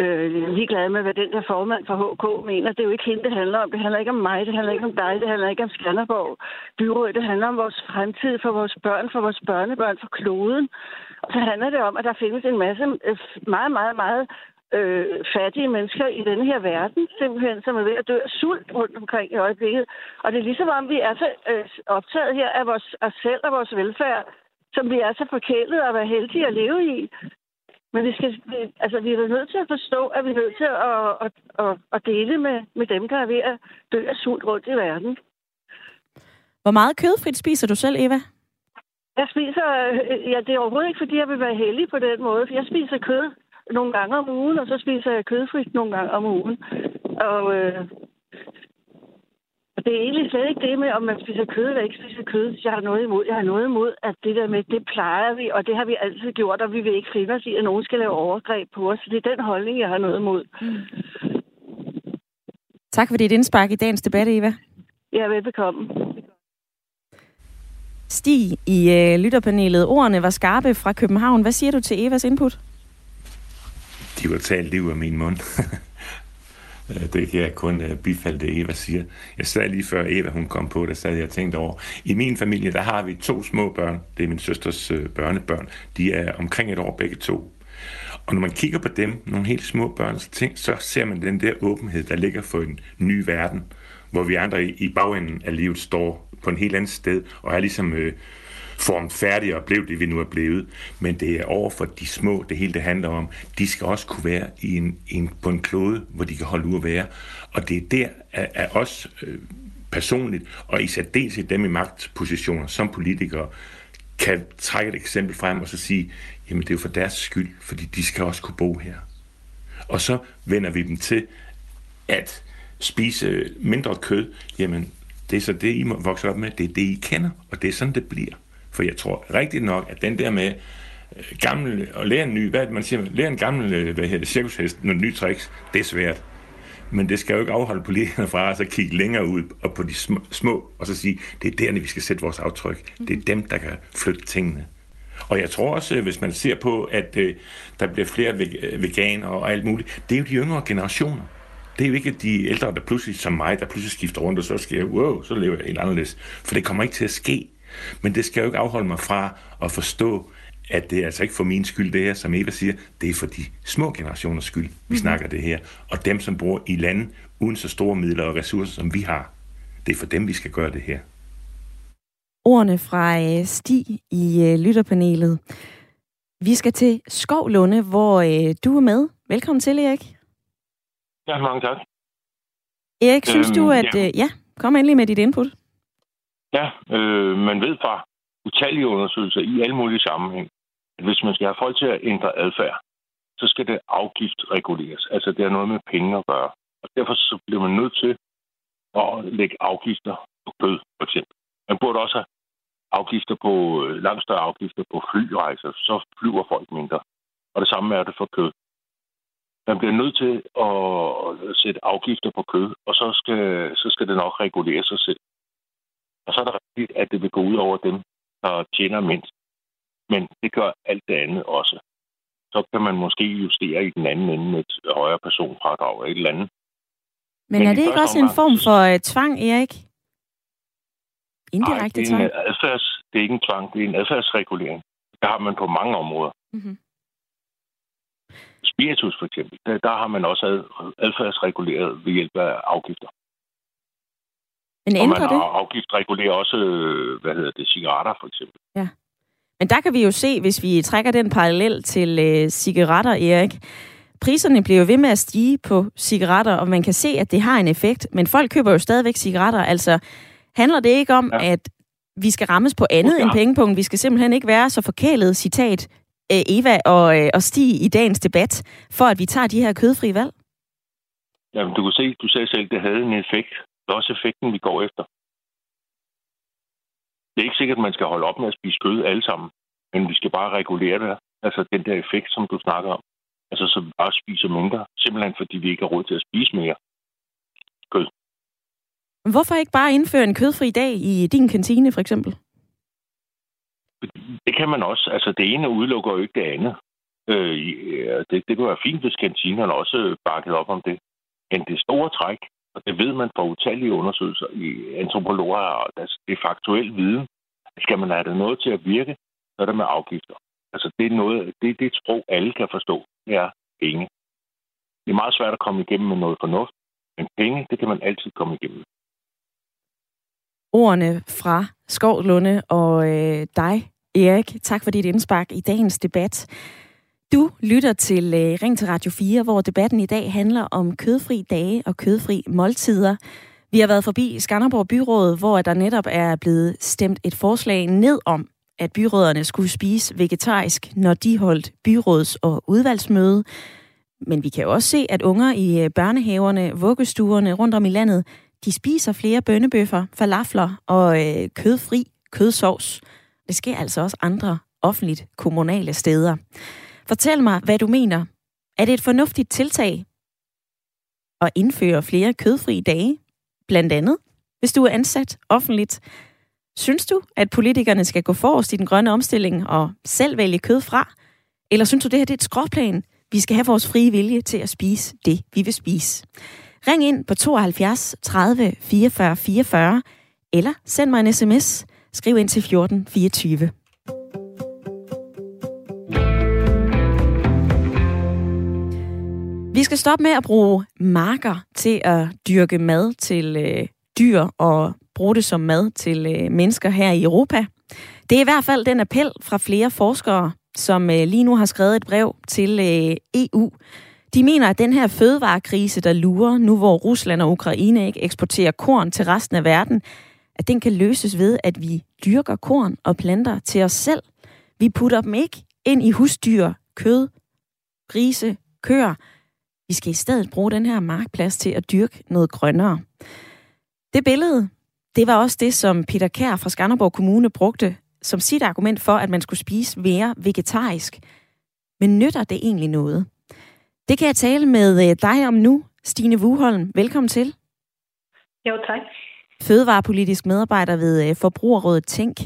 øh, ligeglad med, hvad den der formand for HK mener. Det er jo ikke hende, det handler om. Det handler ikke om mig, det handler ikke om dig, det handler ikke om Skanderborg byråd. Det handler om vores fremtid for vores børn, for vores børnebørn, for kloden. Og så handler det om, at der findes en masse øh, meget, meget, meget øh, fattige mennesker i denne her verden, simpelthen, som er ved at dø af sult rundt omkring i øjeblikket. Og det er ligesom om, vi er så øh, optaget her af vores, os selv og vores velfærd, som vi er så forkælet at være heldige at leve i. Men vi, skal, altså, vi er nødt til at forstå, at vi er nødt til at, at, at, at dele med, med dem, der er ved at dø af sult rundt i verden. Hvor meget kødfrit spiser du selv, Eva? Jeg spiser, øh, ja, det er overhovedet ikke, fordi jeg vil være heldig på den måde, for jeg spiser kød nogle gange om ugen, og så spiser jeg kødfrit nogle gange om ugen. Og, øh, og det er egentlig slet ikke det med, om man spiser kød eller ikke spiser kød. Jeg har noget imod. Jeg har noget imod, at det der med, det plejer vi, og det har vi altid gjort, og vi vil ikke finde os i, at nogen skal lave overgreb på os. Så det er den holdning, jeg har noget imod. Mm. Tak for dit indspark i dagens debat, Eva. Ja, velbekomme. Stig i øh, lytterpanelet. Ordene var skarpe fra København. Hvad siger du til Evas input? De kunne tage liv af min mund. Øh, det kan jeg kun øh, bifalde det, Eva siger. Jeg sad lige før Eva hun kom på, der sad jeg og tænkte over. I min familie, der har vi to små børn. Det er min søsters øh, børnebørn. De er omkring et år begge to. Og når man kigger på dem, nogle helt små børn, så, så ser man den der åbenhed, der ligger for en ny verden, hvor vi andre i, bagenden af livet står på en helt anden sted, og er ligesom øh, formet og blev det, vi nu er blevet. Men det er over for de små, det hele det handler om. De skal også kunne være i en, en, på en klode, hvor de kan holde ud at være. Og det er der at, at os øh, personligt, og i særdeleshed dem i magtpositioner som politikere, kan trække et eksempel frem og så sige, jamen det er jo for deres skyld, fordi de skal også kunne bo her. Og så vender vi dem til at spise mindre kød, jamen det er så det, I vokser op med, det er det, I kender, og det er sådan, det bliver. For jeg tror rigtigt nok, at den der med øh, gammel, og lære en ny, hvad man siger, lære en gammel, øh, hvad hedder det, cirkushest, nogle nye tricks, det er svært. Men det skal jo ikke afholde politikerne fra at kigge længere ud og på de små, og så sige, det er der, vi skal sætte vores aftryk. Det er dem, der kan flytte tingene. Og jeg tror også, øh, hvis man ser på, at øh, der bliver flere veganer og alt muligt, det er jo de yngre generationer. Det er jo ikke de ældre, der pludselig, som mig, der pludselig skifter rundt, og så sker, wow, så lever jeg helt anderledes. For det kommer ikke til at ske. Men det skal jo ikke afholde mig fra at forstå, at det er altså ikke for min skyld, det her, som Eva siger, det er for de små generationers skyld, vi mm-hmm. snakker det her. Og dem, som bor i lande uden så store midler og ressourcer, som vi har, det er for dem, vi skal gøre det her. Ordene fra øh, Stig i øh, lytterpanelet. Vi skal til Skovlunde, hvor øh, du er med. Velkommen til, Erik. Ja, mange tak. Erik, synes øhm, du, at... Ja. Ja, kom endelig med dit input. Ja, øh, man ved fra utallige undersøgelser i alle mulige sammenhæng, at hvis man skal have folk til at ændre adfærd, så skal det afgiftreguleres. Altså, det har noget med penge at gøre. Og derfor så bliver man nødt til at lægge afgifter på kød, for eksempel. Man burde også have afgifter på, øh, langt større afgifter på flyrejser, så flyver folk mindre. Og det samme er det for kød. Man bliver nødt til at sætte afgifter på kød, og så skal, så skal det nok regulere sig selv. Og så er det rigtigt, at det vil gå ud over dem, der tjener mindst. Men det gør alt det andet også. Så kan man måske justere i den anden ende med et højere personfradrag eller et eller andet. Men, Men er det ikke også en form for uh, tvang, Erik? Indirekte Ej, det er, en adfærds, det er ikke en tvang, det er en adfærdsregulering. Det har man på mange områder. Mm-hmm. Spiritus for eksempel, der, der har man også adfærdsreguleret ved hjælp af afgifter. Men ændrer og man det? afgiftsregulerer også, hvad hedder det, cigaretter for eksempel. Ja. Men der kan vi jo se, hvis vi trækker den parallel til øh, cigaretter, Erik, priserne bliver jo ved med at stige på cigaretter, og man kan se, at det har en effekt, men folk køber jo stadigvæk cigaretter. Altså, handler det ikke om, ja. at vi skal rammes på andet ja. end pengepunkt? Vi skal simpelthen ikke være så forkælet, citat, øh, Eva og, øh, og Stig i dagens debat, for at vi tager de her kødfri valg? Jamen, du kan se, du sagde selv, det havde en effekt er også effekten, vi går efter. Det er ikke sikkert, at man skal holde op med at spise kød alle sammen, men vi skal bare regulere det. Altså den der effekt, som du snakker om. Altså så vi bare spiser mindre, simpelthen fordi vi ikke har råd til at spise mere kød. Hvorfor ikke bare indføre en kødfri dag i din kantine, for eksempel? Det kan man også. Altså, det ene udelukker jo ikke det andet. Øh, det, det kunne være fint, hvis kantinerne også bakkede op om det. Men det store træk, og det ved man fra utallige undersøgelser i antropologer, og det er faktuel viden. Skal man have det noget til at virke, så er det med afgifter. Altså, det er, noget, det, det er et sprog, alle kan forstå. Det er penge. Det er meget svært at komme igennem med noget fornuft, men penge, det kan man altid komme igennem. Ordene fra Skovlunde og øh, dig, Erik. Tak for dit indspark i dagens debat. Du lytter til øh, Ring til Radio 4, hvor debatten i dag handler om kødfri dage og kødfri måltider. Vi har været forbi Skanderborg Byråd, hvor der netop er blevet stemt et forslag ned om, at byråderne skulle spise vegetarisk, når de holdt byråds- og udvalgsmøde. Men vi kan jo også se, at unger i øh, børnehaverne, vuggestuerne rundt om i landet, de spiser flere bønnebøffer, falafler og øh, kødfri kødsovs. Det sker altså også andre offentligt kommunale steder. Fortæl mig, hvad du mener. Er det et fornuftigt tiltag at indføre flere kødfri dage? Blandt andet, hvis du er ansat offentligt. Synes du, at politikerne skal gå forrest i den grønne omstilling og selv vælge kød fra? Eller synes du, det her det er et skråplan? Vi skal have vores frie vilje til at spise det, vi vil spise. Ring ind på 72 30 44 44, eller send mig en sms. Skriv ind til 14 24. Vi skal stoppe med at bruge marker til at dyrke mad til øh, dyr og bruge det som mad til øh, mennesker her i Europa. Det er i hvert fald den appel fra flere forskere, som øh, lige nu har skrevet et brev til øh, EU. De mener, at den her fødevarekrise, der lurer nu, hvor Rusland og Ukraine ikke eksporterer korn til resten af verden, at den kan løses ved, at vi dyrker korn og planter til os selv. Vi putter dem ikke ind i husdyr, kød, grise, køer. Vi skal i stedet bruge den her markplads til at dyrke noget grønnere. Det billede, det var også det, som Peter Kær fra Skanderborg Kommune brugte som sit argument for, at man skulle spise mere vegetarisk. Men nytter det egentlig noget? Det kan jeg tale med øh, dig om nu, Stine Wuholm. Velkommen til. Jo, tak. Fødevarepolitisk medarbejder ved øh, Forbrugerrådet Tænk.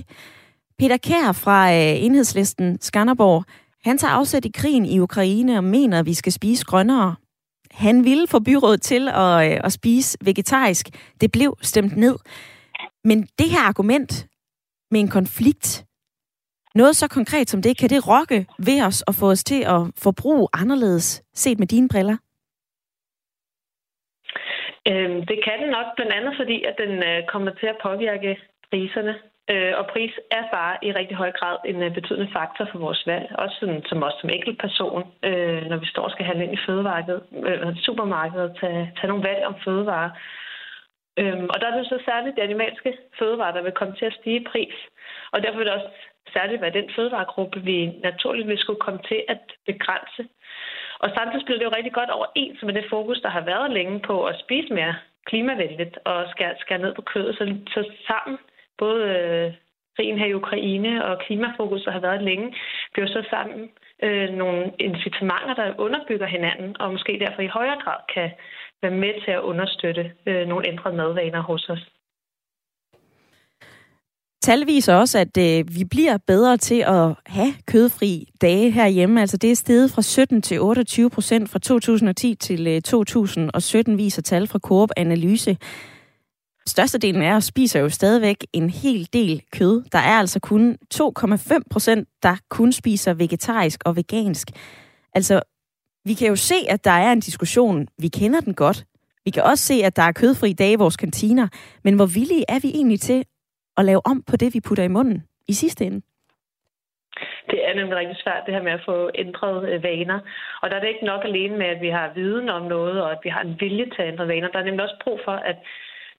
Peter Kær fra øh, Enhedslisten Skanderborg, han tager afsæt i krigen i Ukraine og mener, at vi skal spise grønnere. Han ville få byrådet til at, øh, at spise vegetarisk. Det blev stemt ned. Men det her argument med en konflikt, noget så konkret som det, kan det rokke ved os og få os til at forbruge anderledes, set med dine briller? Øhm, det kan det nok, blandt andet fordi, at den øh, kommer til at påvirke priserne. Øh, og pris er bare i rigtig høj grad en øh, betydende faktor for vores valg. Også sådan, som os som enkeltperson, øh, når vi står og skal handle ind i fødemarkedet, øh, supermarkedet og tage, tage nogle valg om fødevarer. Øhm, og der er det så særligt de animalske fødevarer, der vil komme til at stige i pris. Og derfor vil det også særligt være den fødevaregruppe, vi naturligt vil skulle komme til at begrænse. Og samtidig bliver det jo rigtig godt overens med det fokus, der har været længe på at spise mere klimavenligt og skære, skære ned på kødet. Så, så sammen, både øh, krigen her i Ukraine og klimafokus, der har været længe, bliver så sammen øh, nogle incitamenter, der underbygger hinanden, og måske derfor i højere grad kan være med til at understøtte øh, nogle ændrede madvaner hos os. Tal viser også, at øh, vi bliver bedre til at have kødfri dage herhjemme. Altså det er steget fra 17 til 28 procent fra 2010 til øh, 2017, viser tal fra Coop Analyse. Størstedelen af os spiser jo stadigvæk en hel del kød. Der er altså kun 2,5 procent, der kun spiser vegetarisk og vegansk. Altså, vi kan jo se, at der er en diskussion. Vi kender den godt. Vi kan også se, at der er kødfri dage i vores kantiner. Men hvor villige er vi egentlig til at lave om på det, vi putter i munden i sidste ende? Det er nemlig rigtig svært, det her med at få ændret øh, vaner. Og der er det ikke nok alene med, at vi har viden om noget, og at vi har en vilje til at ændre vaner. Der er nemlig også brug for, at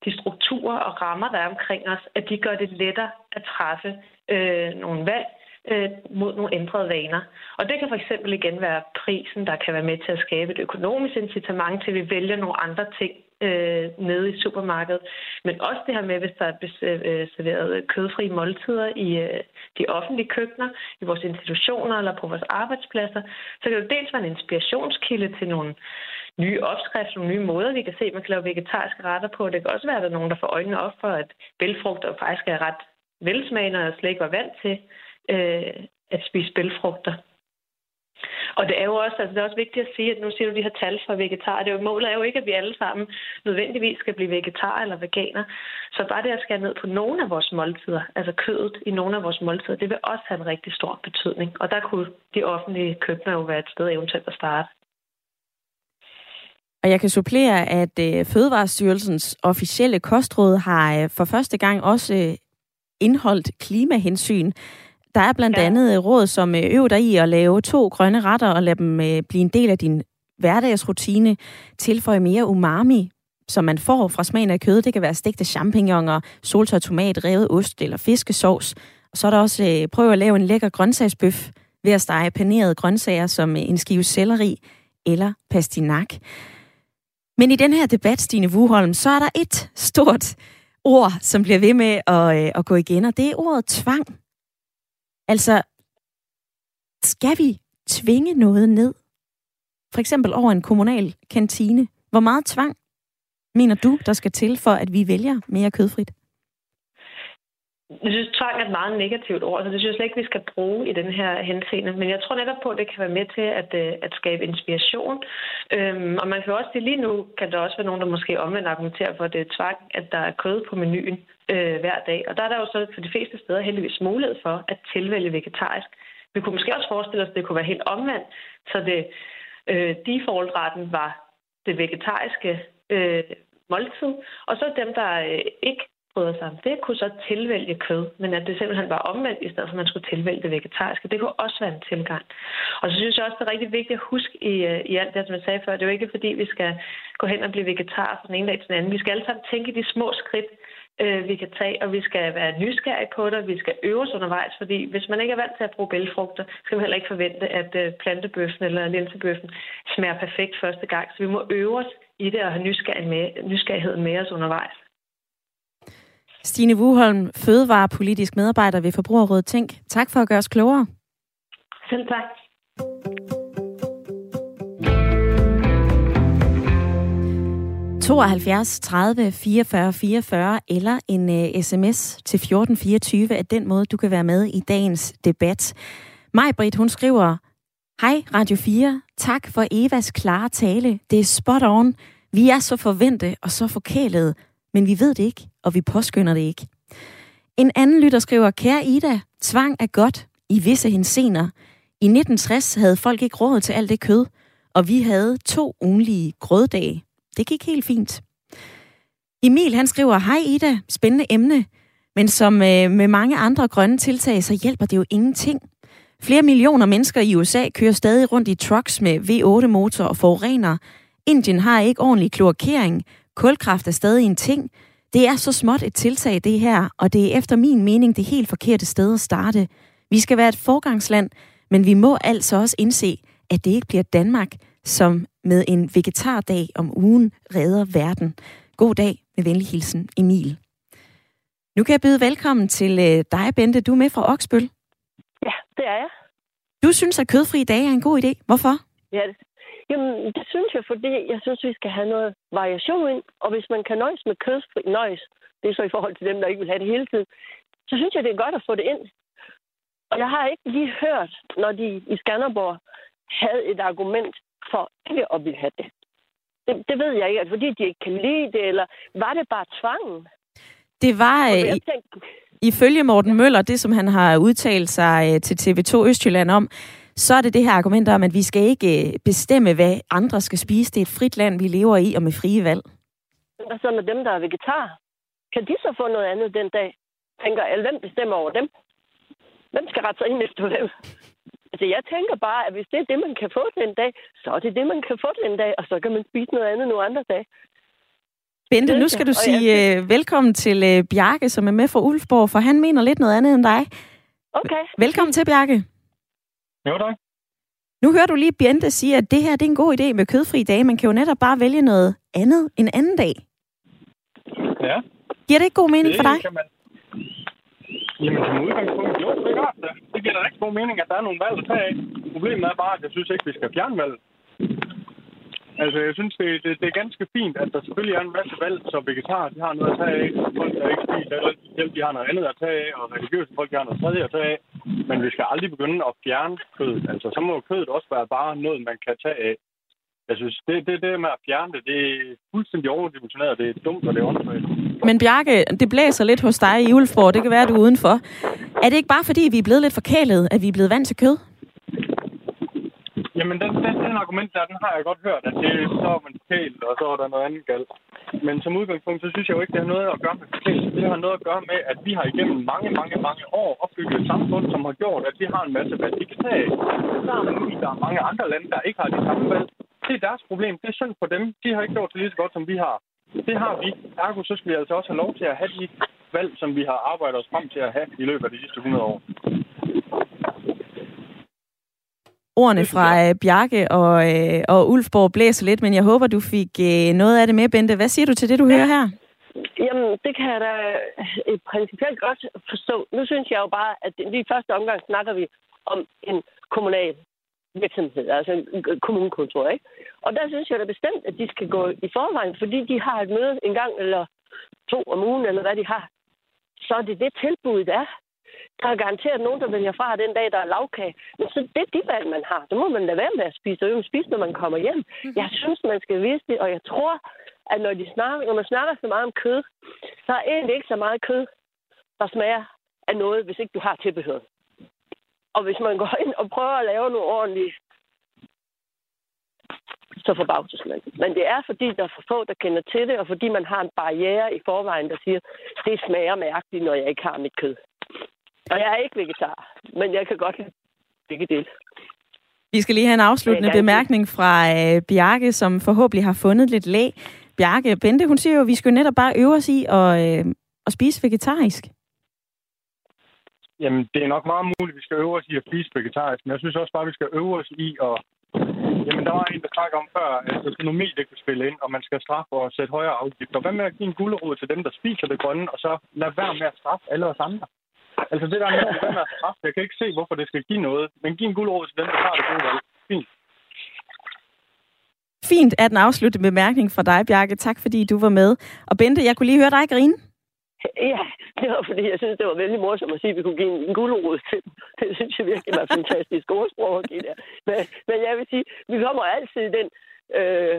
de strukturer og rammer, der er omkring os, at de gør det lettere at træffe øh, nogle valg øh, mod nogle ændrede vaner. Og det kan for eksempel igen være prisen, der kan være med til at skabe et økonomisk incitament til, at vi vælger nogle andre ting øh, nede i supermarkedet. Men også det her med, hvis der er øh, serveret kødfri måltider i øh, de offentlige køkkener, i vores institutioner eller på vores arbejdspladser, så kan det dels være en inspirationskilde til nogle nye opskrifter, nogle nye måder, vi kan se, man kan lave vegetariske retter på. Det kan også være, at der er nogen, der får øjnene op for, at bælfrugter faktisk er ret velsmagende og slet ikke var vant til øh, at spise bælfrugter. Og det er jo også, altså det er også vigtigt at sige, at nu siger du de her tal for vegetarer. Det er jo, målet er jo ikke, at vi alle sammen nødvendigvis skal blive vegetar eller veganer. Så bare det at skære ned på nogle af vores måltider, altså kødet i nogle af vores måltider, det vil også have en rigtig stor betydning. Og der kunne de offentlige køkkener jo være et sted eventuelt at starte. Og jeg kan supplere, at øh, Fødevarestyrelsens officielle kostråd har øh, for første gang også øh, indholdt klimahensyn. Der er blandt ja. andet råd, som øver dig i at lave to grønne retter og lade dem blive en del af din hverdagsrutine. Tilføje mere umami, som man får fra smagen af kød. Det kan være stegte champignoner, soltør tomat, revet ost eller fiskesovs. Og så er der også prøv at lave en lækker grøntsagsbøf ved at stege panerede grøntsager som en skive selleri eller pastinak. Men i den her debat, Stine Wuholm, så er der et stort ord, som bliver ved med at, øh, at gå igen, og det er ordet tvang. Altså, skal vi tvinge noget ned? For eksempel over en kommunal kantine. Hvor meget tvang mener du, der skal til for, at vi vælger mere kødfrit? Jeg synes, tvang er et meget negativt ord, så det synes jeg slet ikke, vi skal bruge i den her henseende. Men jeg tror netop på, at det kan være med til at, øh, at skabe inspiration. Øhm, og man kan også sige, lige nu kan der også være nogen, der måske omvendt argumenterer for, at det er tvang, at der er kød på menuen øh, hver dag. Og der er der jo så for de fleste steder heldigvis mulighed for at tilvælge vegetarisk. Vi kunne måske også forestille os, at det kunne være helt omvendt, så det øh, default-retten var det vegetariske øh, måltid, og så dem, der øh, ikke bryder sig om det, kunne så tilvælge kød, men at det simpelthen var omvendt, i stedet for at man skulle tilvælge det vegetariske. Det kunne også være en tilgang. Og så synes jeg også, det er rigtig vigtigt at huske i, øh, i alt det, som jeg sagde før, det er jo ikke fordi, vi skal gå hen og blive vegetar fra den ene dag til den anden. Vi skal alle sammen tænke de små skridt, øh, vi kan tage, og vi skal være nysgerrige på det, og vi skal øve os undervejs, fordi hvis man ikke er vant til at bruge bælfrugter, skal man heller ikke forvente, at øh, plantebøffen eller linsebøffen smager perfekt første gang. Så vi må øve os i det og have nysgerrighed med, nysgerrigheden med os undervejs. Stine Wuholm, fødevarepolitisk medarbejder ved Forbrugerrådet Tænk. Tak for at gøre os klogere. Selv tak. 72 30 44 44 eller en uh, øh, sms til 1424 er den måde, du kan være med i dagens debat. Majbrit, hun skriver, Hej Radio 4, tak for Evas klare tale. Det er spot on. Vi er så forvente og så forkælede, men vi ved det ikke, og vi påskynder det ikke. En anden lytter skriver, Kære Ida, tvang er godt i visse hensener. I 1960 havde folk ikke råd til alt det kød, og vi havde to ugenlige grøddage. Det gik helt fint. Emil han skriver, Hej Ida, spændende emne, men som øh, med mange andre grønne tiltag, så hjælper det jo ingenting. Flere millioner mennesker i USA kører stadig rundt i trucks med V8-motor og forurener. Indien har ikke ordentlig kloakering. Kulkraft er stadig en ting. Det er så småt et tiltag, det her, og det er efter min mening det helt forkerte sted at starte. Vi skal være et forgangsland, men vi må altså også indse, at det ikke bliver Danmark, som med en vegetardag om ugen redder verden. God dag med venlig hilsen, Emil. Nu kan jeg byde velkommen til øh, dig, Bente. Du er med fra Oksbøl. Ja, det er jeg. Du synes, at kødfri dage er en god idé. Hvorfor? Ja, det, jamen, det synes jeg, fordi jeg synes, vi skal have noget variation ind. Og hvis man kan nøjes med kødfri, nøjes, det er så i forhold til dem, der ikke vil have det hele tiden, så synes jeg, det er godt at få det ind. Og jeg har ikke lige hørt, når de i Skanderborg havde et argument for ikke at ville have det. Det, det ved jeg ikke. Altså, fordi de ikke kan lide det, eller var det bare tvangen? Det var... Øh, tænkte, ifølge Morten Møller, det som han har udtalt sig øh, til TV2 Østjylland om, så er det det her argument om, at vi skal ikke øh, bestemme, hvad andre skal spise. Det er et frit land, vi lever i, og med frie valg. Hvad så med dem, der er vegetar? Kan de så få noget andet den dag? Tænker alle, hvem bestemmer over dem? Hvem skal rette sig ind efter dem? Altså, jeg tænker bare, at hvis det er det, man kan få den dag, så er det det, man kan få den dag, og så kan man spise noget andet nogle andre dage. Bente, nu skal du sige uh, velkommen til uh, Bjarke, som er med fra Ulfborg, for han mener lidt noget andet end dig. Okay. Velkommen til, Bjarke. Jo, tak. Nu hører du lige Bente sige, at det her det er en god idé med kødfri dage. Man kan jo netop bare vælge noget andet en anden dag. Ja. Giver det ikke god mening det for dig? Kan man... Jamen, som udgangspunkt, jo, det gør det. Det giver da rigtig god mening, at der er nogle valg at tage af. Problemet er bare, at jeg synes ikke, vi skal fjerne valg. Altså, jeg synes, det, det, det er ganske fint, at der selvfølgelig er en masse valg, så vegetarer de har noget at tage af, folk, der ikke spiser eller de har noget andet at tage af, og religiøse folk, de har noget tredje at tage af. Men vi skal aldrig begynde at fjerne kødet. Altså, så må kødet også være bare noget, man kan tage af. Jeg synes, det, det, det med at fjerne det, det er fuldstændig overdimensioneret. Det er dumt, og det er åndssvagt. Men Bjarke, det blæser lidt hos dig i Ulfborg. Det kan være, du er udenfor. Er det ikke bare fordi, vi er blevet lidt forkælet, at vi er blevet vant til kød? Jamen, den, den, den argument der, den har jeg godt hørt, at det, så er man forkælet, og så er der noget andet galt. Men som udgangspunkt, så synes jeg jo ikke, det har noget at gøre med forkælelse. Det har noget at gøre med, at vi har igennem mange, mange, mange år opbygget et samfund, som har gjort, at vi har en masse valg, vi kan tage. Så er der er mange andre lande, der ikke har de samme valg. Det er deres problem. Det er synd for dem. De har ikke gjort det lige så godt, som vi har. Det har vi. Ergo, så skal vi altså også have lov til at have de valg, som vi har arbejdet os frem til at have i løbet af de sidste 100 år. Ordene fra uh, Bjarke og, uh, og Ulfborg blæser lidt, men jeg håber, du fik uh, noget af det med, Bente. Hvad siger du til det, du hører her? Jamen, det kan jeg da uh, principielt godt forstå. Nu synes jeg jo bare, at lige i første omgang snakker vi om en kommunal virksomhed, altså en kommunekontor, ikke? Og der synes jeg da bestemt, at de skal gå i forvejen, fordi de har et møde en gang eller to om ugen, eller hvad de har. så er det det tilbud, der er. Der er garanteret nogen, der vælger fra den dag, der er lavkage. Men så det er de valg, man har. Så må man lade være med at spise, og spise, når man kommer hjem. Mm-hmm. Jeg synes, man skal vise det, og jeg tror, at når, de snakker, når man snakker så meget om kød, så er egentlig ikke så meget kød, der smager af noget, hvis ikke du har tilbehør. Og hvis man går ind og prøver at lave noget ordentligt, så forbavses man. Men det er, fordi der er for få, der kender til det, og fordi man har en barriere i forvejen, der siger, det smager mærkeligt, når jeg ikke har mit kød. Og jeg er ikke vegetar, men jeg kan godt lide begge dele. Vi skal lige have en afsluttende bemærkning fra øh, Bjarke, som forhåbentlig har fundet lidt læg. Bjarke Bente, hun siger jo, at vi skal netop bare øve os i at, øh, at spise vegetarisk. Jamen, det er nok meget muligt, at vi skal øve os i at spise vegetarisk, men jeg synes også bare, at vi skal øve os i at... Jamen, der var en, der snakkede om før, at økonomi det kan spille ind, og man skal straffe og sætte højere afgifter. Hvad med at give en gulerod til dem, der spiser det grønne, og så lad være med at straffe alle os andre? Altså det der med, at at straffe, jeg kan ikke se, hvorfor det skal give noget, men giv en gulerod til dem, der har det gode valg. Fint. Fint at den afsluttende bemærkning fra dig, Bjarke. Tak fordi du var med. Og Bente, jeg kunne lige høre dig grine. Ja, det var fordi, jeg synes, det var vældig morsomt at sige, at vi kunne give en, en gulerod til. Det synes jeg virkelig var fantastisk ordsprog at give der. Men, men jeg vil sige, vi kommer altid i den øh,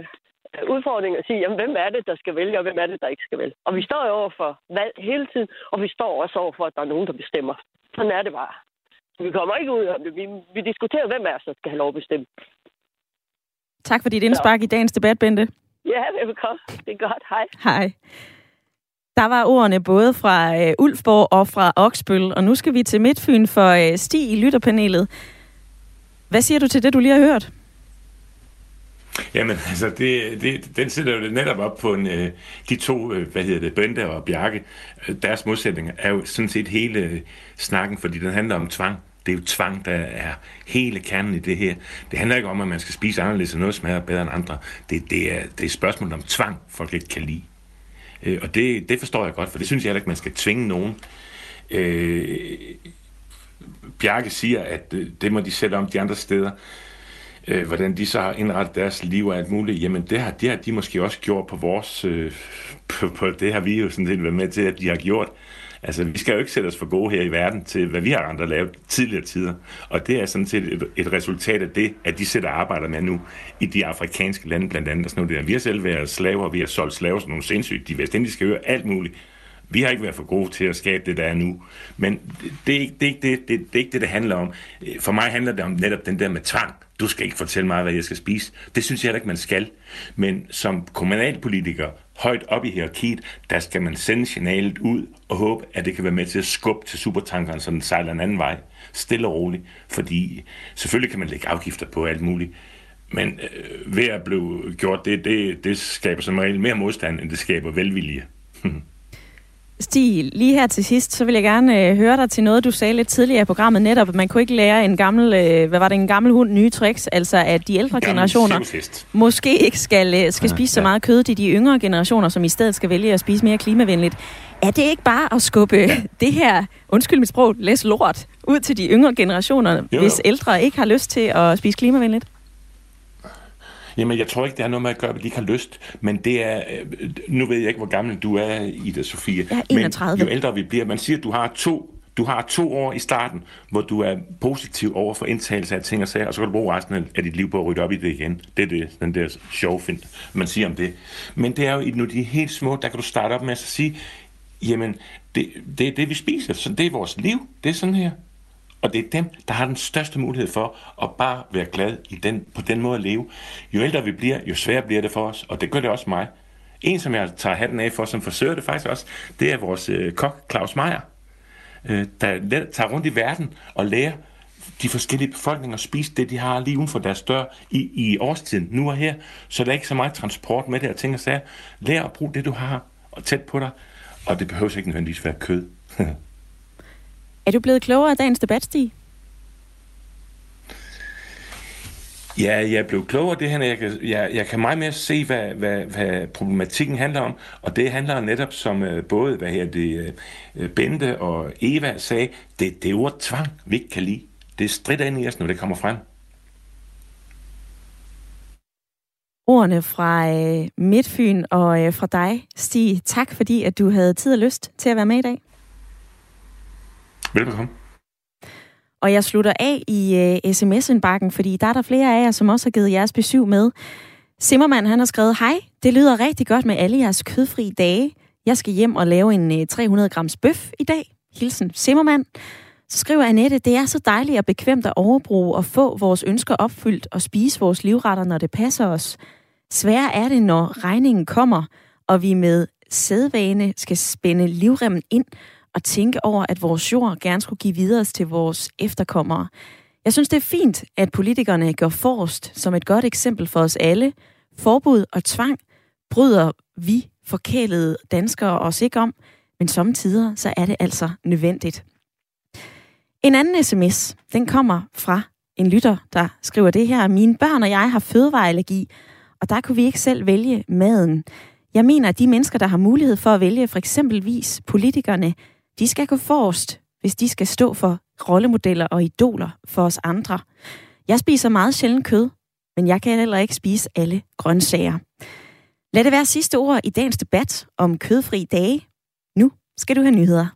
udfordring at sige, jamen, hvem er det, der skal vælge, og hvem er det, der ikke skal vælge. Og vi står jo over for valg hele tiden, og vi står også over for, at der er nogen, der bestemmer. Sådan er det bare. Vi kommer ikke ud af det. Vi, vi diskuterer, hvem er der skal have lov at bestemme. Tak for dit indspark i dagens debat, Bente. Ja, velkommen. Det er godt. Hej. Hej. Der var ordene både fra øh, Ulfborg og fra Oksbøl, og nu skal vi til Midtfyn for øh, Stig i lytterpanelet. Hvad siger du til det, du lige har hørt? Jamen, altså, det, det, den sætter jo netop op på en, øh, de to, øh, hvad hedder det, Bente og Bjarke. Deres modsætninger er jo sådan set hele øh, snakken, fordi den handler om tvang. Det er jo tvang, der er hele kernen i det her. Det handler ikke om, at man skal spise anderledes, og noget smager bedre end andre. Det, det, er, det er spørgsmålet om tvang, folk ikke kan lide. Og det, det forstår jeg godt, for det synes jeg heller ikke, man skal tvinge nogen. Øh, Bjarke siger, at det må de sætte om de andre steder. Øh, hvordan de så har indrettet deres liv og alt muligt, jamen det har, det har de måske også gjort på vores, øh, på, på det har vi jo sådan set været med til, at de har gjort. Altså, vi skal jo ikke sætte os for gode her i verden til, hvad vi har andre lavet tidligere tider. Og det er sådan set et, et resultat af det, at de sætter arbejder med nu i de afrikanske lande blandt andet. Og sådan noget der. Vi har selv været slaver, vi har solgt slaver som nogle sindssygt. De vestindiske øer, alt muligt. Vi har ikke været for gode til at skabe det, der er nu. Men det er, ikke, det, det, det, det er ikke det, det handler om. For mig handler det om netop den der med tvang. Du skal ikke fortælle mig, hvad jeg skal spise. Det synes jeg ikke, man skal. Men som kommunalpolitiker, højt op i hierarkiet, der skal man sende signalet ud og håbe, at det kan være med til at skubbe til supertankeren, så den sejler en anden vej. Stille og roligt. Fordi selvfølgelig kan man lægge afgifter på alt muligt. Men øh, ved at blive gjort det, det, det skaber som regel mere modstand, end det skaber velvilje. Stig, lige her til sidst, så vil jeg gerne øh, høre dig til noget, du sagde lidt tidligere i programmet netop. Man kunne ikke lære en gammel, øh, hvad var det, en gammel hund nye tricks, altså at de ældre generationer måske ikke skal, øh, skal spise så meget kød, de de yngre generationer, som i stedet skal vælge at spise mere klimavenligt. Er det ikke bare at skubbe ja. det her, undskyld mit sprog, læs lort, ud til de yngre generationer, jo, jo. hvis ældre ikke har lyst til at spise klimavenligt? Jamen, jeg tror ikke, det har noget med at gøre, at de ikke har lyst. Men det er... Øh, nu ved jeg ikke, hvor gammel du er, Ida Sofie. Jeg er 31. Men jo ældre vi bliver, man siger, at du har to du har to år i starten, hvor du er positiv over for indtagelse af ting og sager, og så kan du bruge resten af dit liv på at rydde op i det igen. Det er det, den der sjov find, man siger om det. Men det er jo, når de er helt små, der kan du starte op med at sige, jamen, det, det er det, vi spiser, så det er vores liv, det er sådan her. Og det er dem, der har den største mulighed for at bare være glad i den, på den måde at leve. Jo ældre vi bliver, jo sværere bliver det for os, og det gør det også mig. En, som jeg tager hatten af for, som forsøger det faktisk også, det er vores øh, kok, Claus Meier, øh, der tager rundt i verden og lærer de forskellige befolkninger at spise det, de har lige uden for deres dør i, i årstiden, nu og her. Så der er ikke så meget transport med det, og tænker sig, lær at bruge det, du har og tæt på dig, og det behøver ikke nødvendigvis være kød. Er du blevet klogere af dagens debat, Stig? Ja, jeg blevet klogere det her. Jeg kan, jeg, jeg kan meget mere se, hvad, hvad, hvad problematikken handler om. Og det handler netop som uh, både hvad her det, uh, Bente og Eva sagde, det, det er ord tvang, vi ikke kan lide. Det strider ind i os, når det kommer frem. Ordene fra uh, Midtfyn og uh, fra dig, Stig. Tak fordi, at du havde tid og lyst til at være med i dag. Velbekomme. Og jeg slutter af i øh, uh, sms-indbakken, fordi der er der flere af jer, som også har givet jeres besøg med. Simmermann, han har skrevet, Hej, det lyder rigtig godt med alle jeres kødfri dage. Jeg skal hjem og lave en øh, uh, 300 grams bøf i dag. Hilsen Simmermann. Så skriver Annette, det er så dejligt og bekvemt at overbruge og få vores ønsker opfyldt og spise vores livretter, når det passer os. Svær er det, når regningen kommer, og vi med sædvane skal spænde livremmen ind at tænke over, at vores jord gerne skulle give videre til vores efterkommere. Jeg synes, det er fint, at politikerne gør forrest som et godt eksempel for os alle. Forbud og tvang bryder vi forkælede danskere os ikke om, men samtidig så er det altså nødvendigt. En anden sms, den kommer fra en lytter, der skriver det her. Mine børn og jeg har fødevareallergi, og der kunne vi ikke selv vælge maden. Jeg mener, at de mennesker, der har mulighed for at vælge for eksempelvis politikerne, de skal gå forrest, hvis de skal stå for rollemodeller og idoler for os andre. Jeg spiser meget sjældent kød, men jeg kan heller ikke spise alle grøntsager. Lad det være sidste ord i dagens debat om kødfri dage. Nu skal du have nyheder.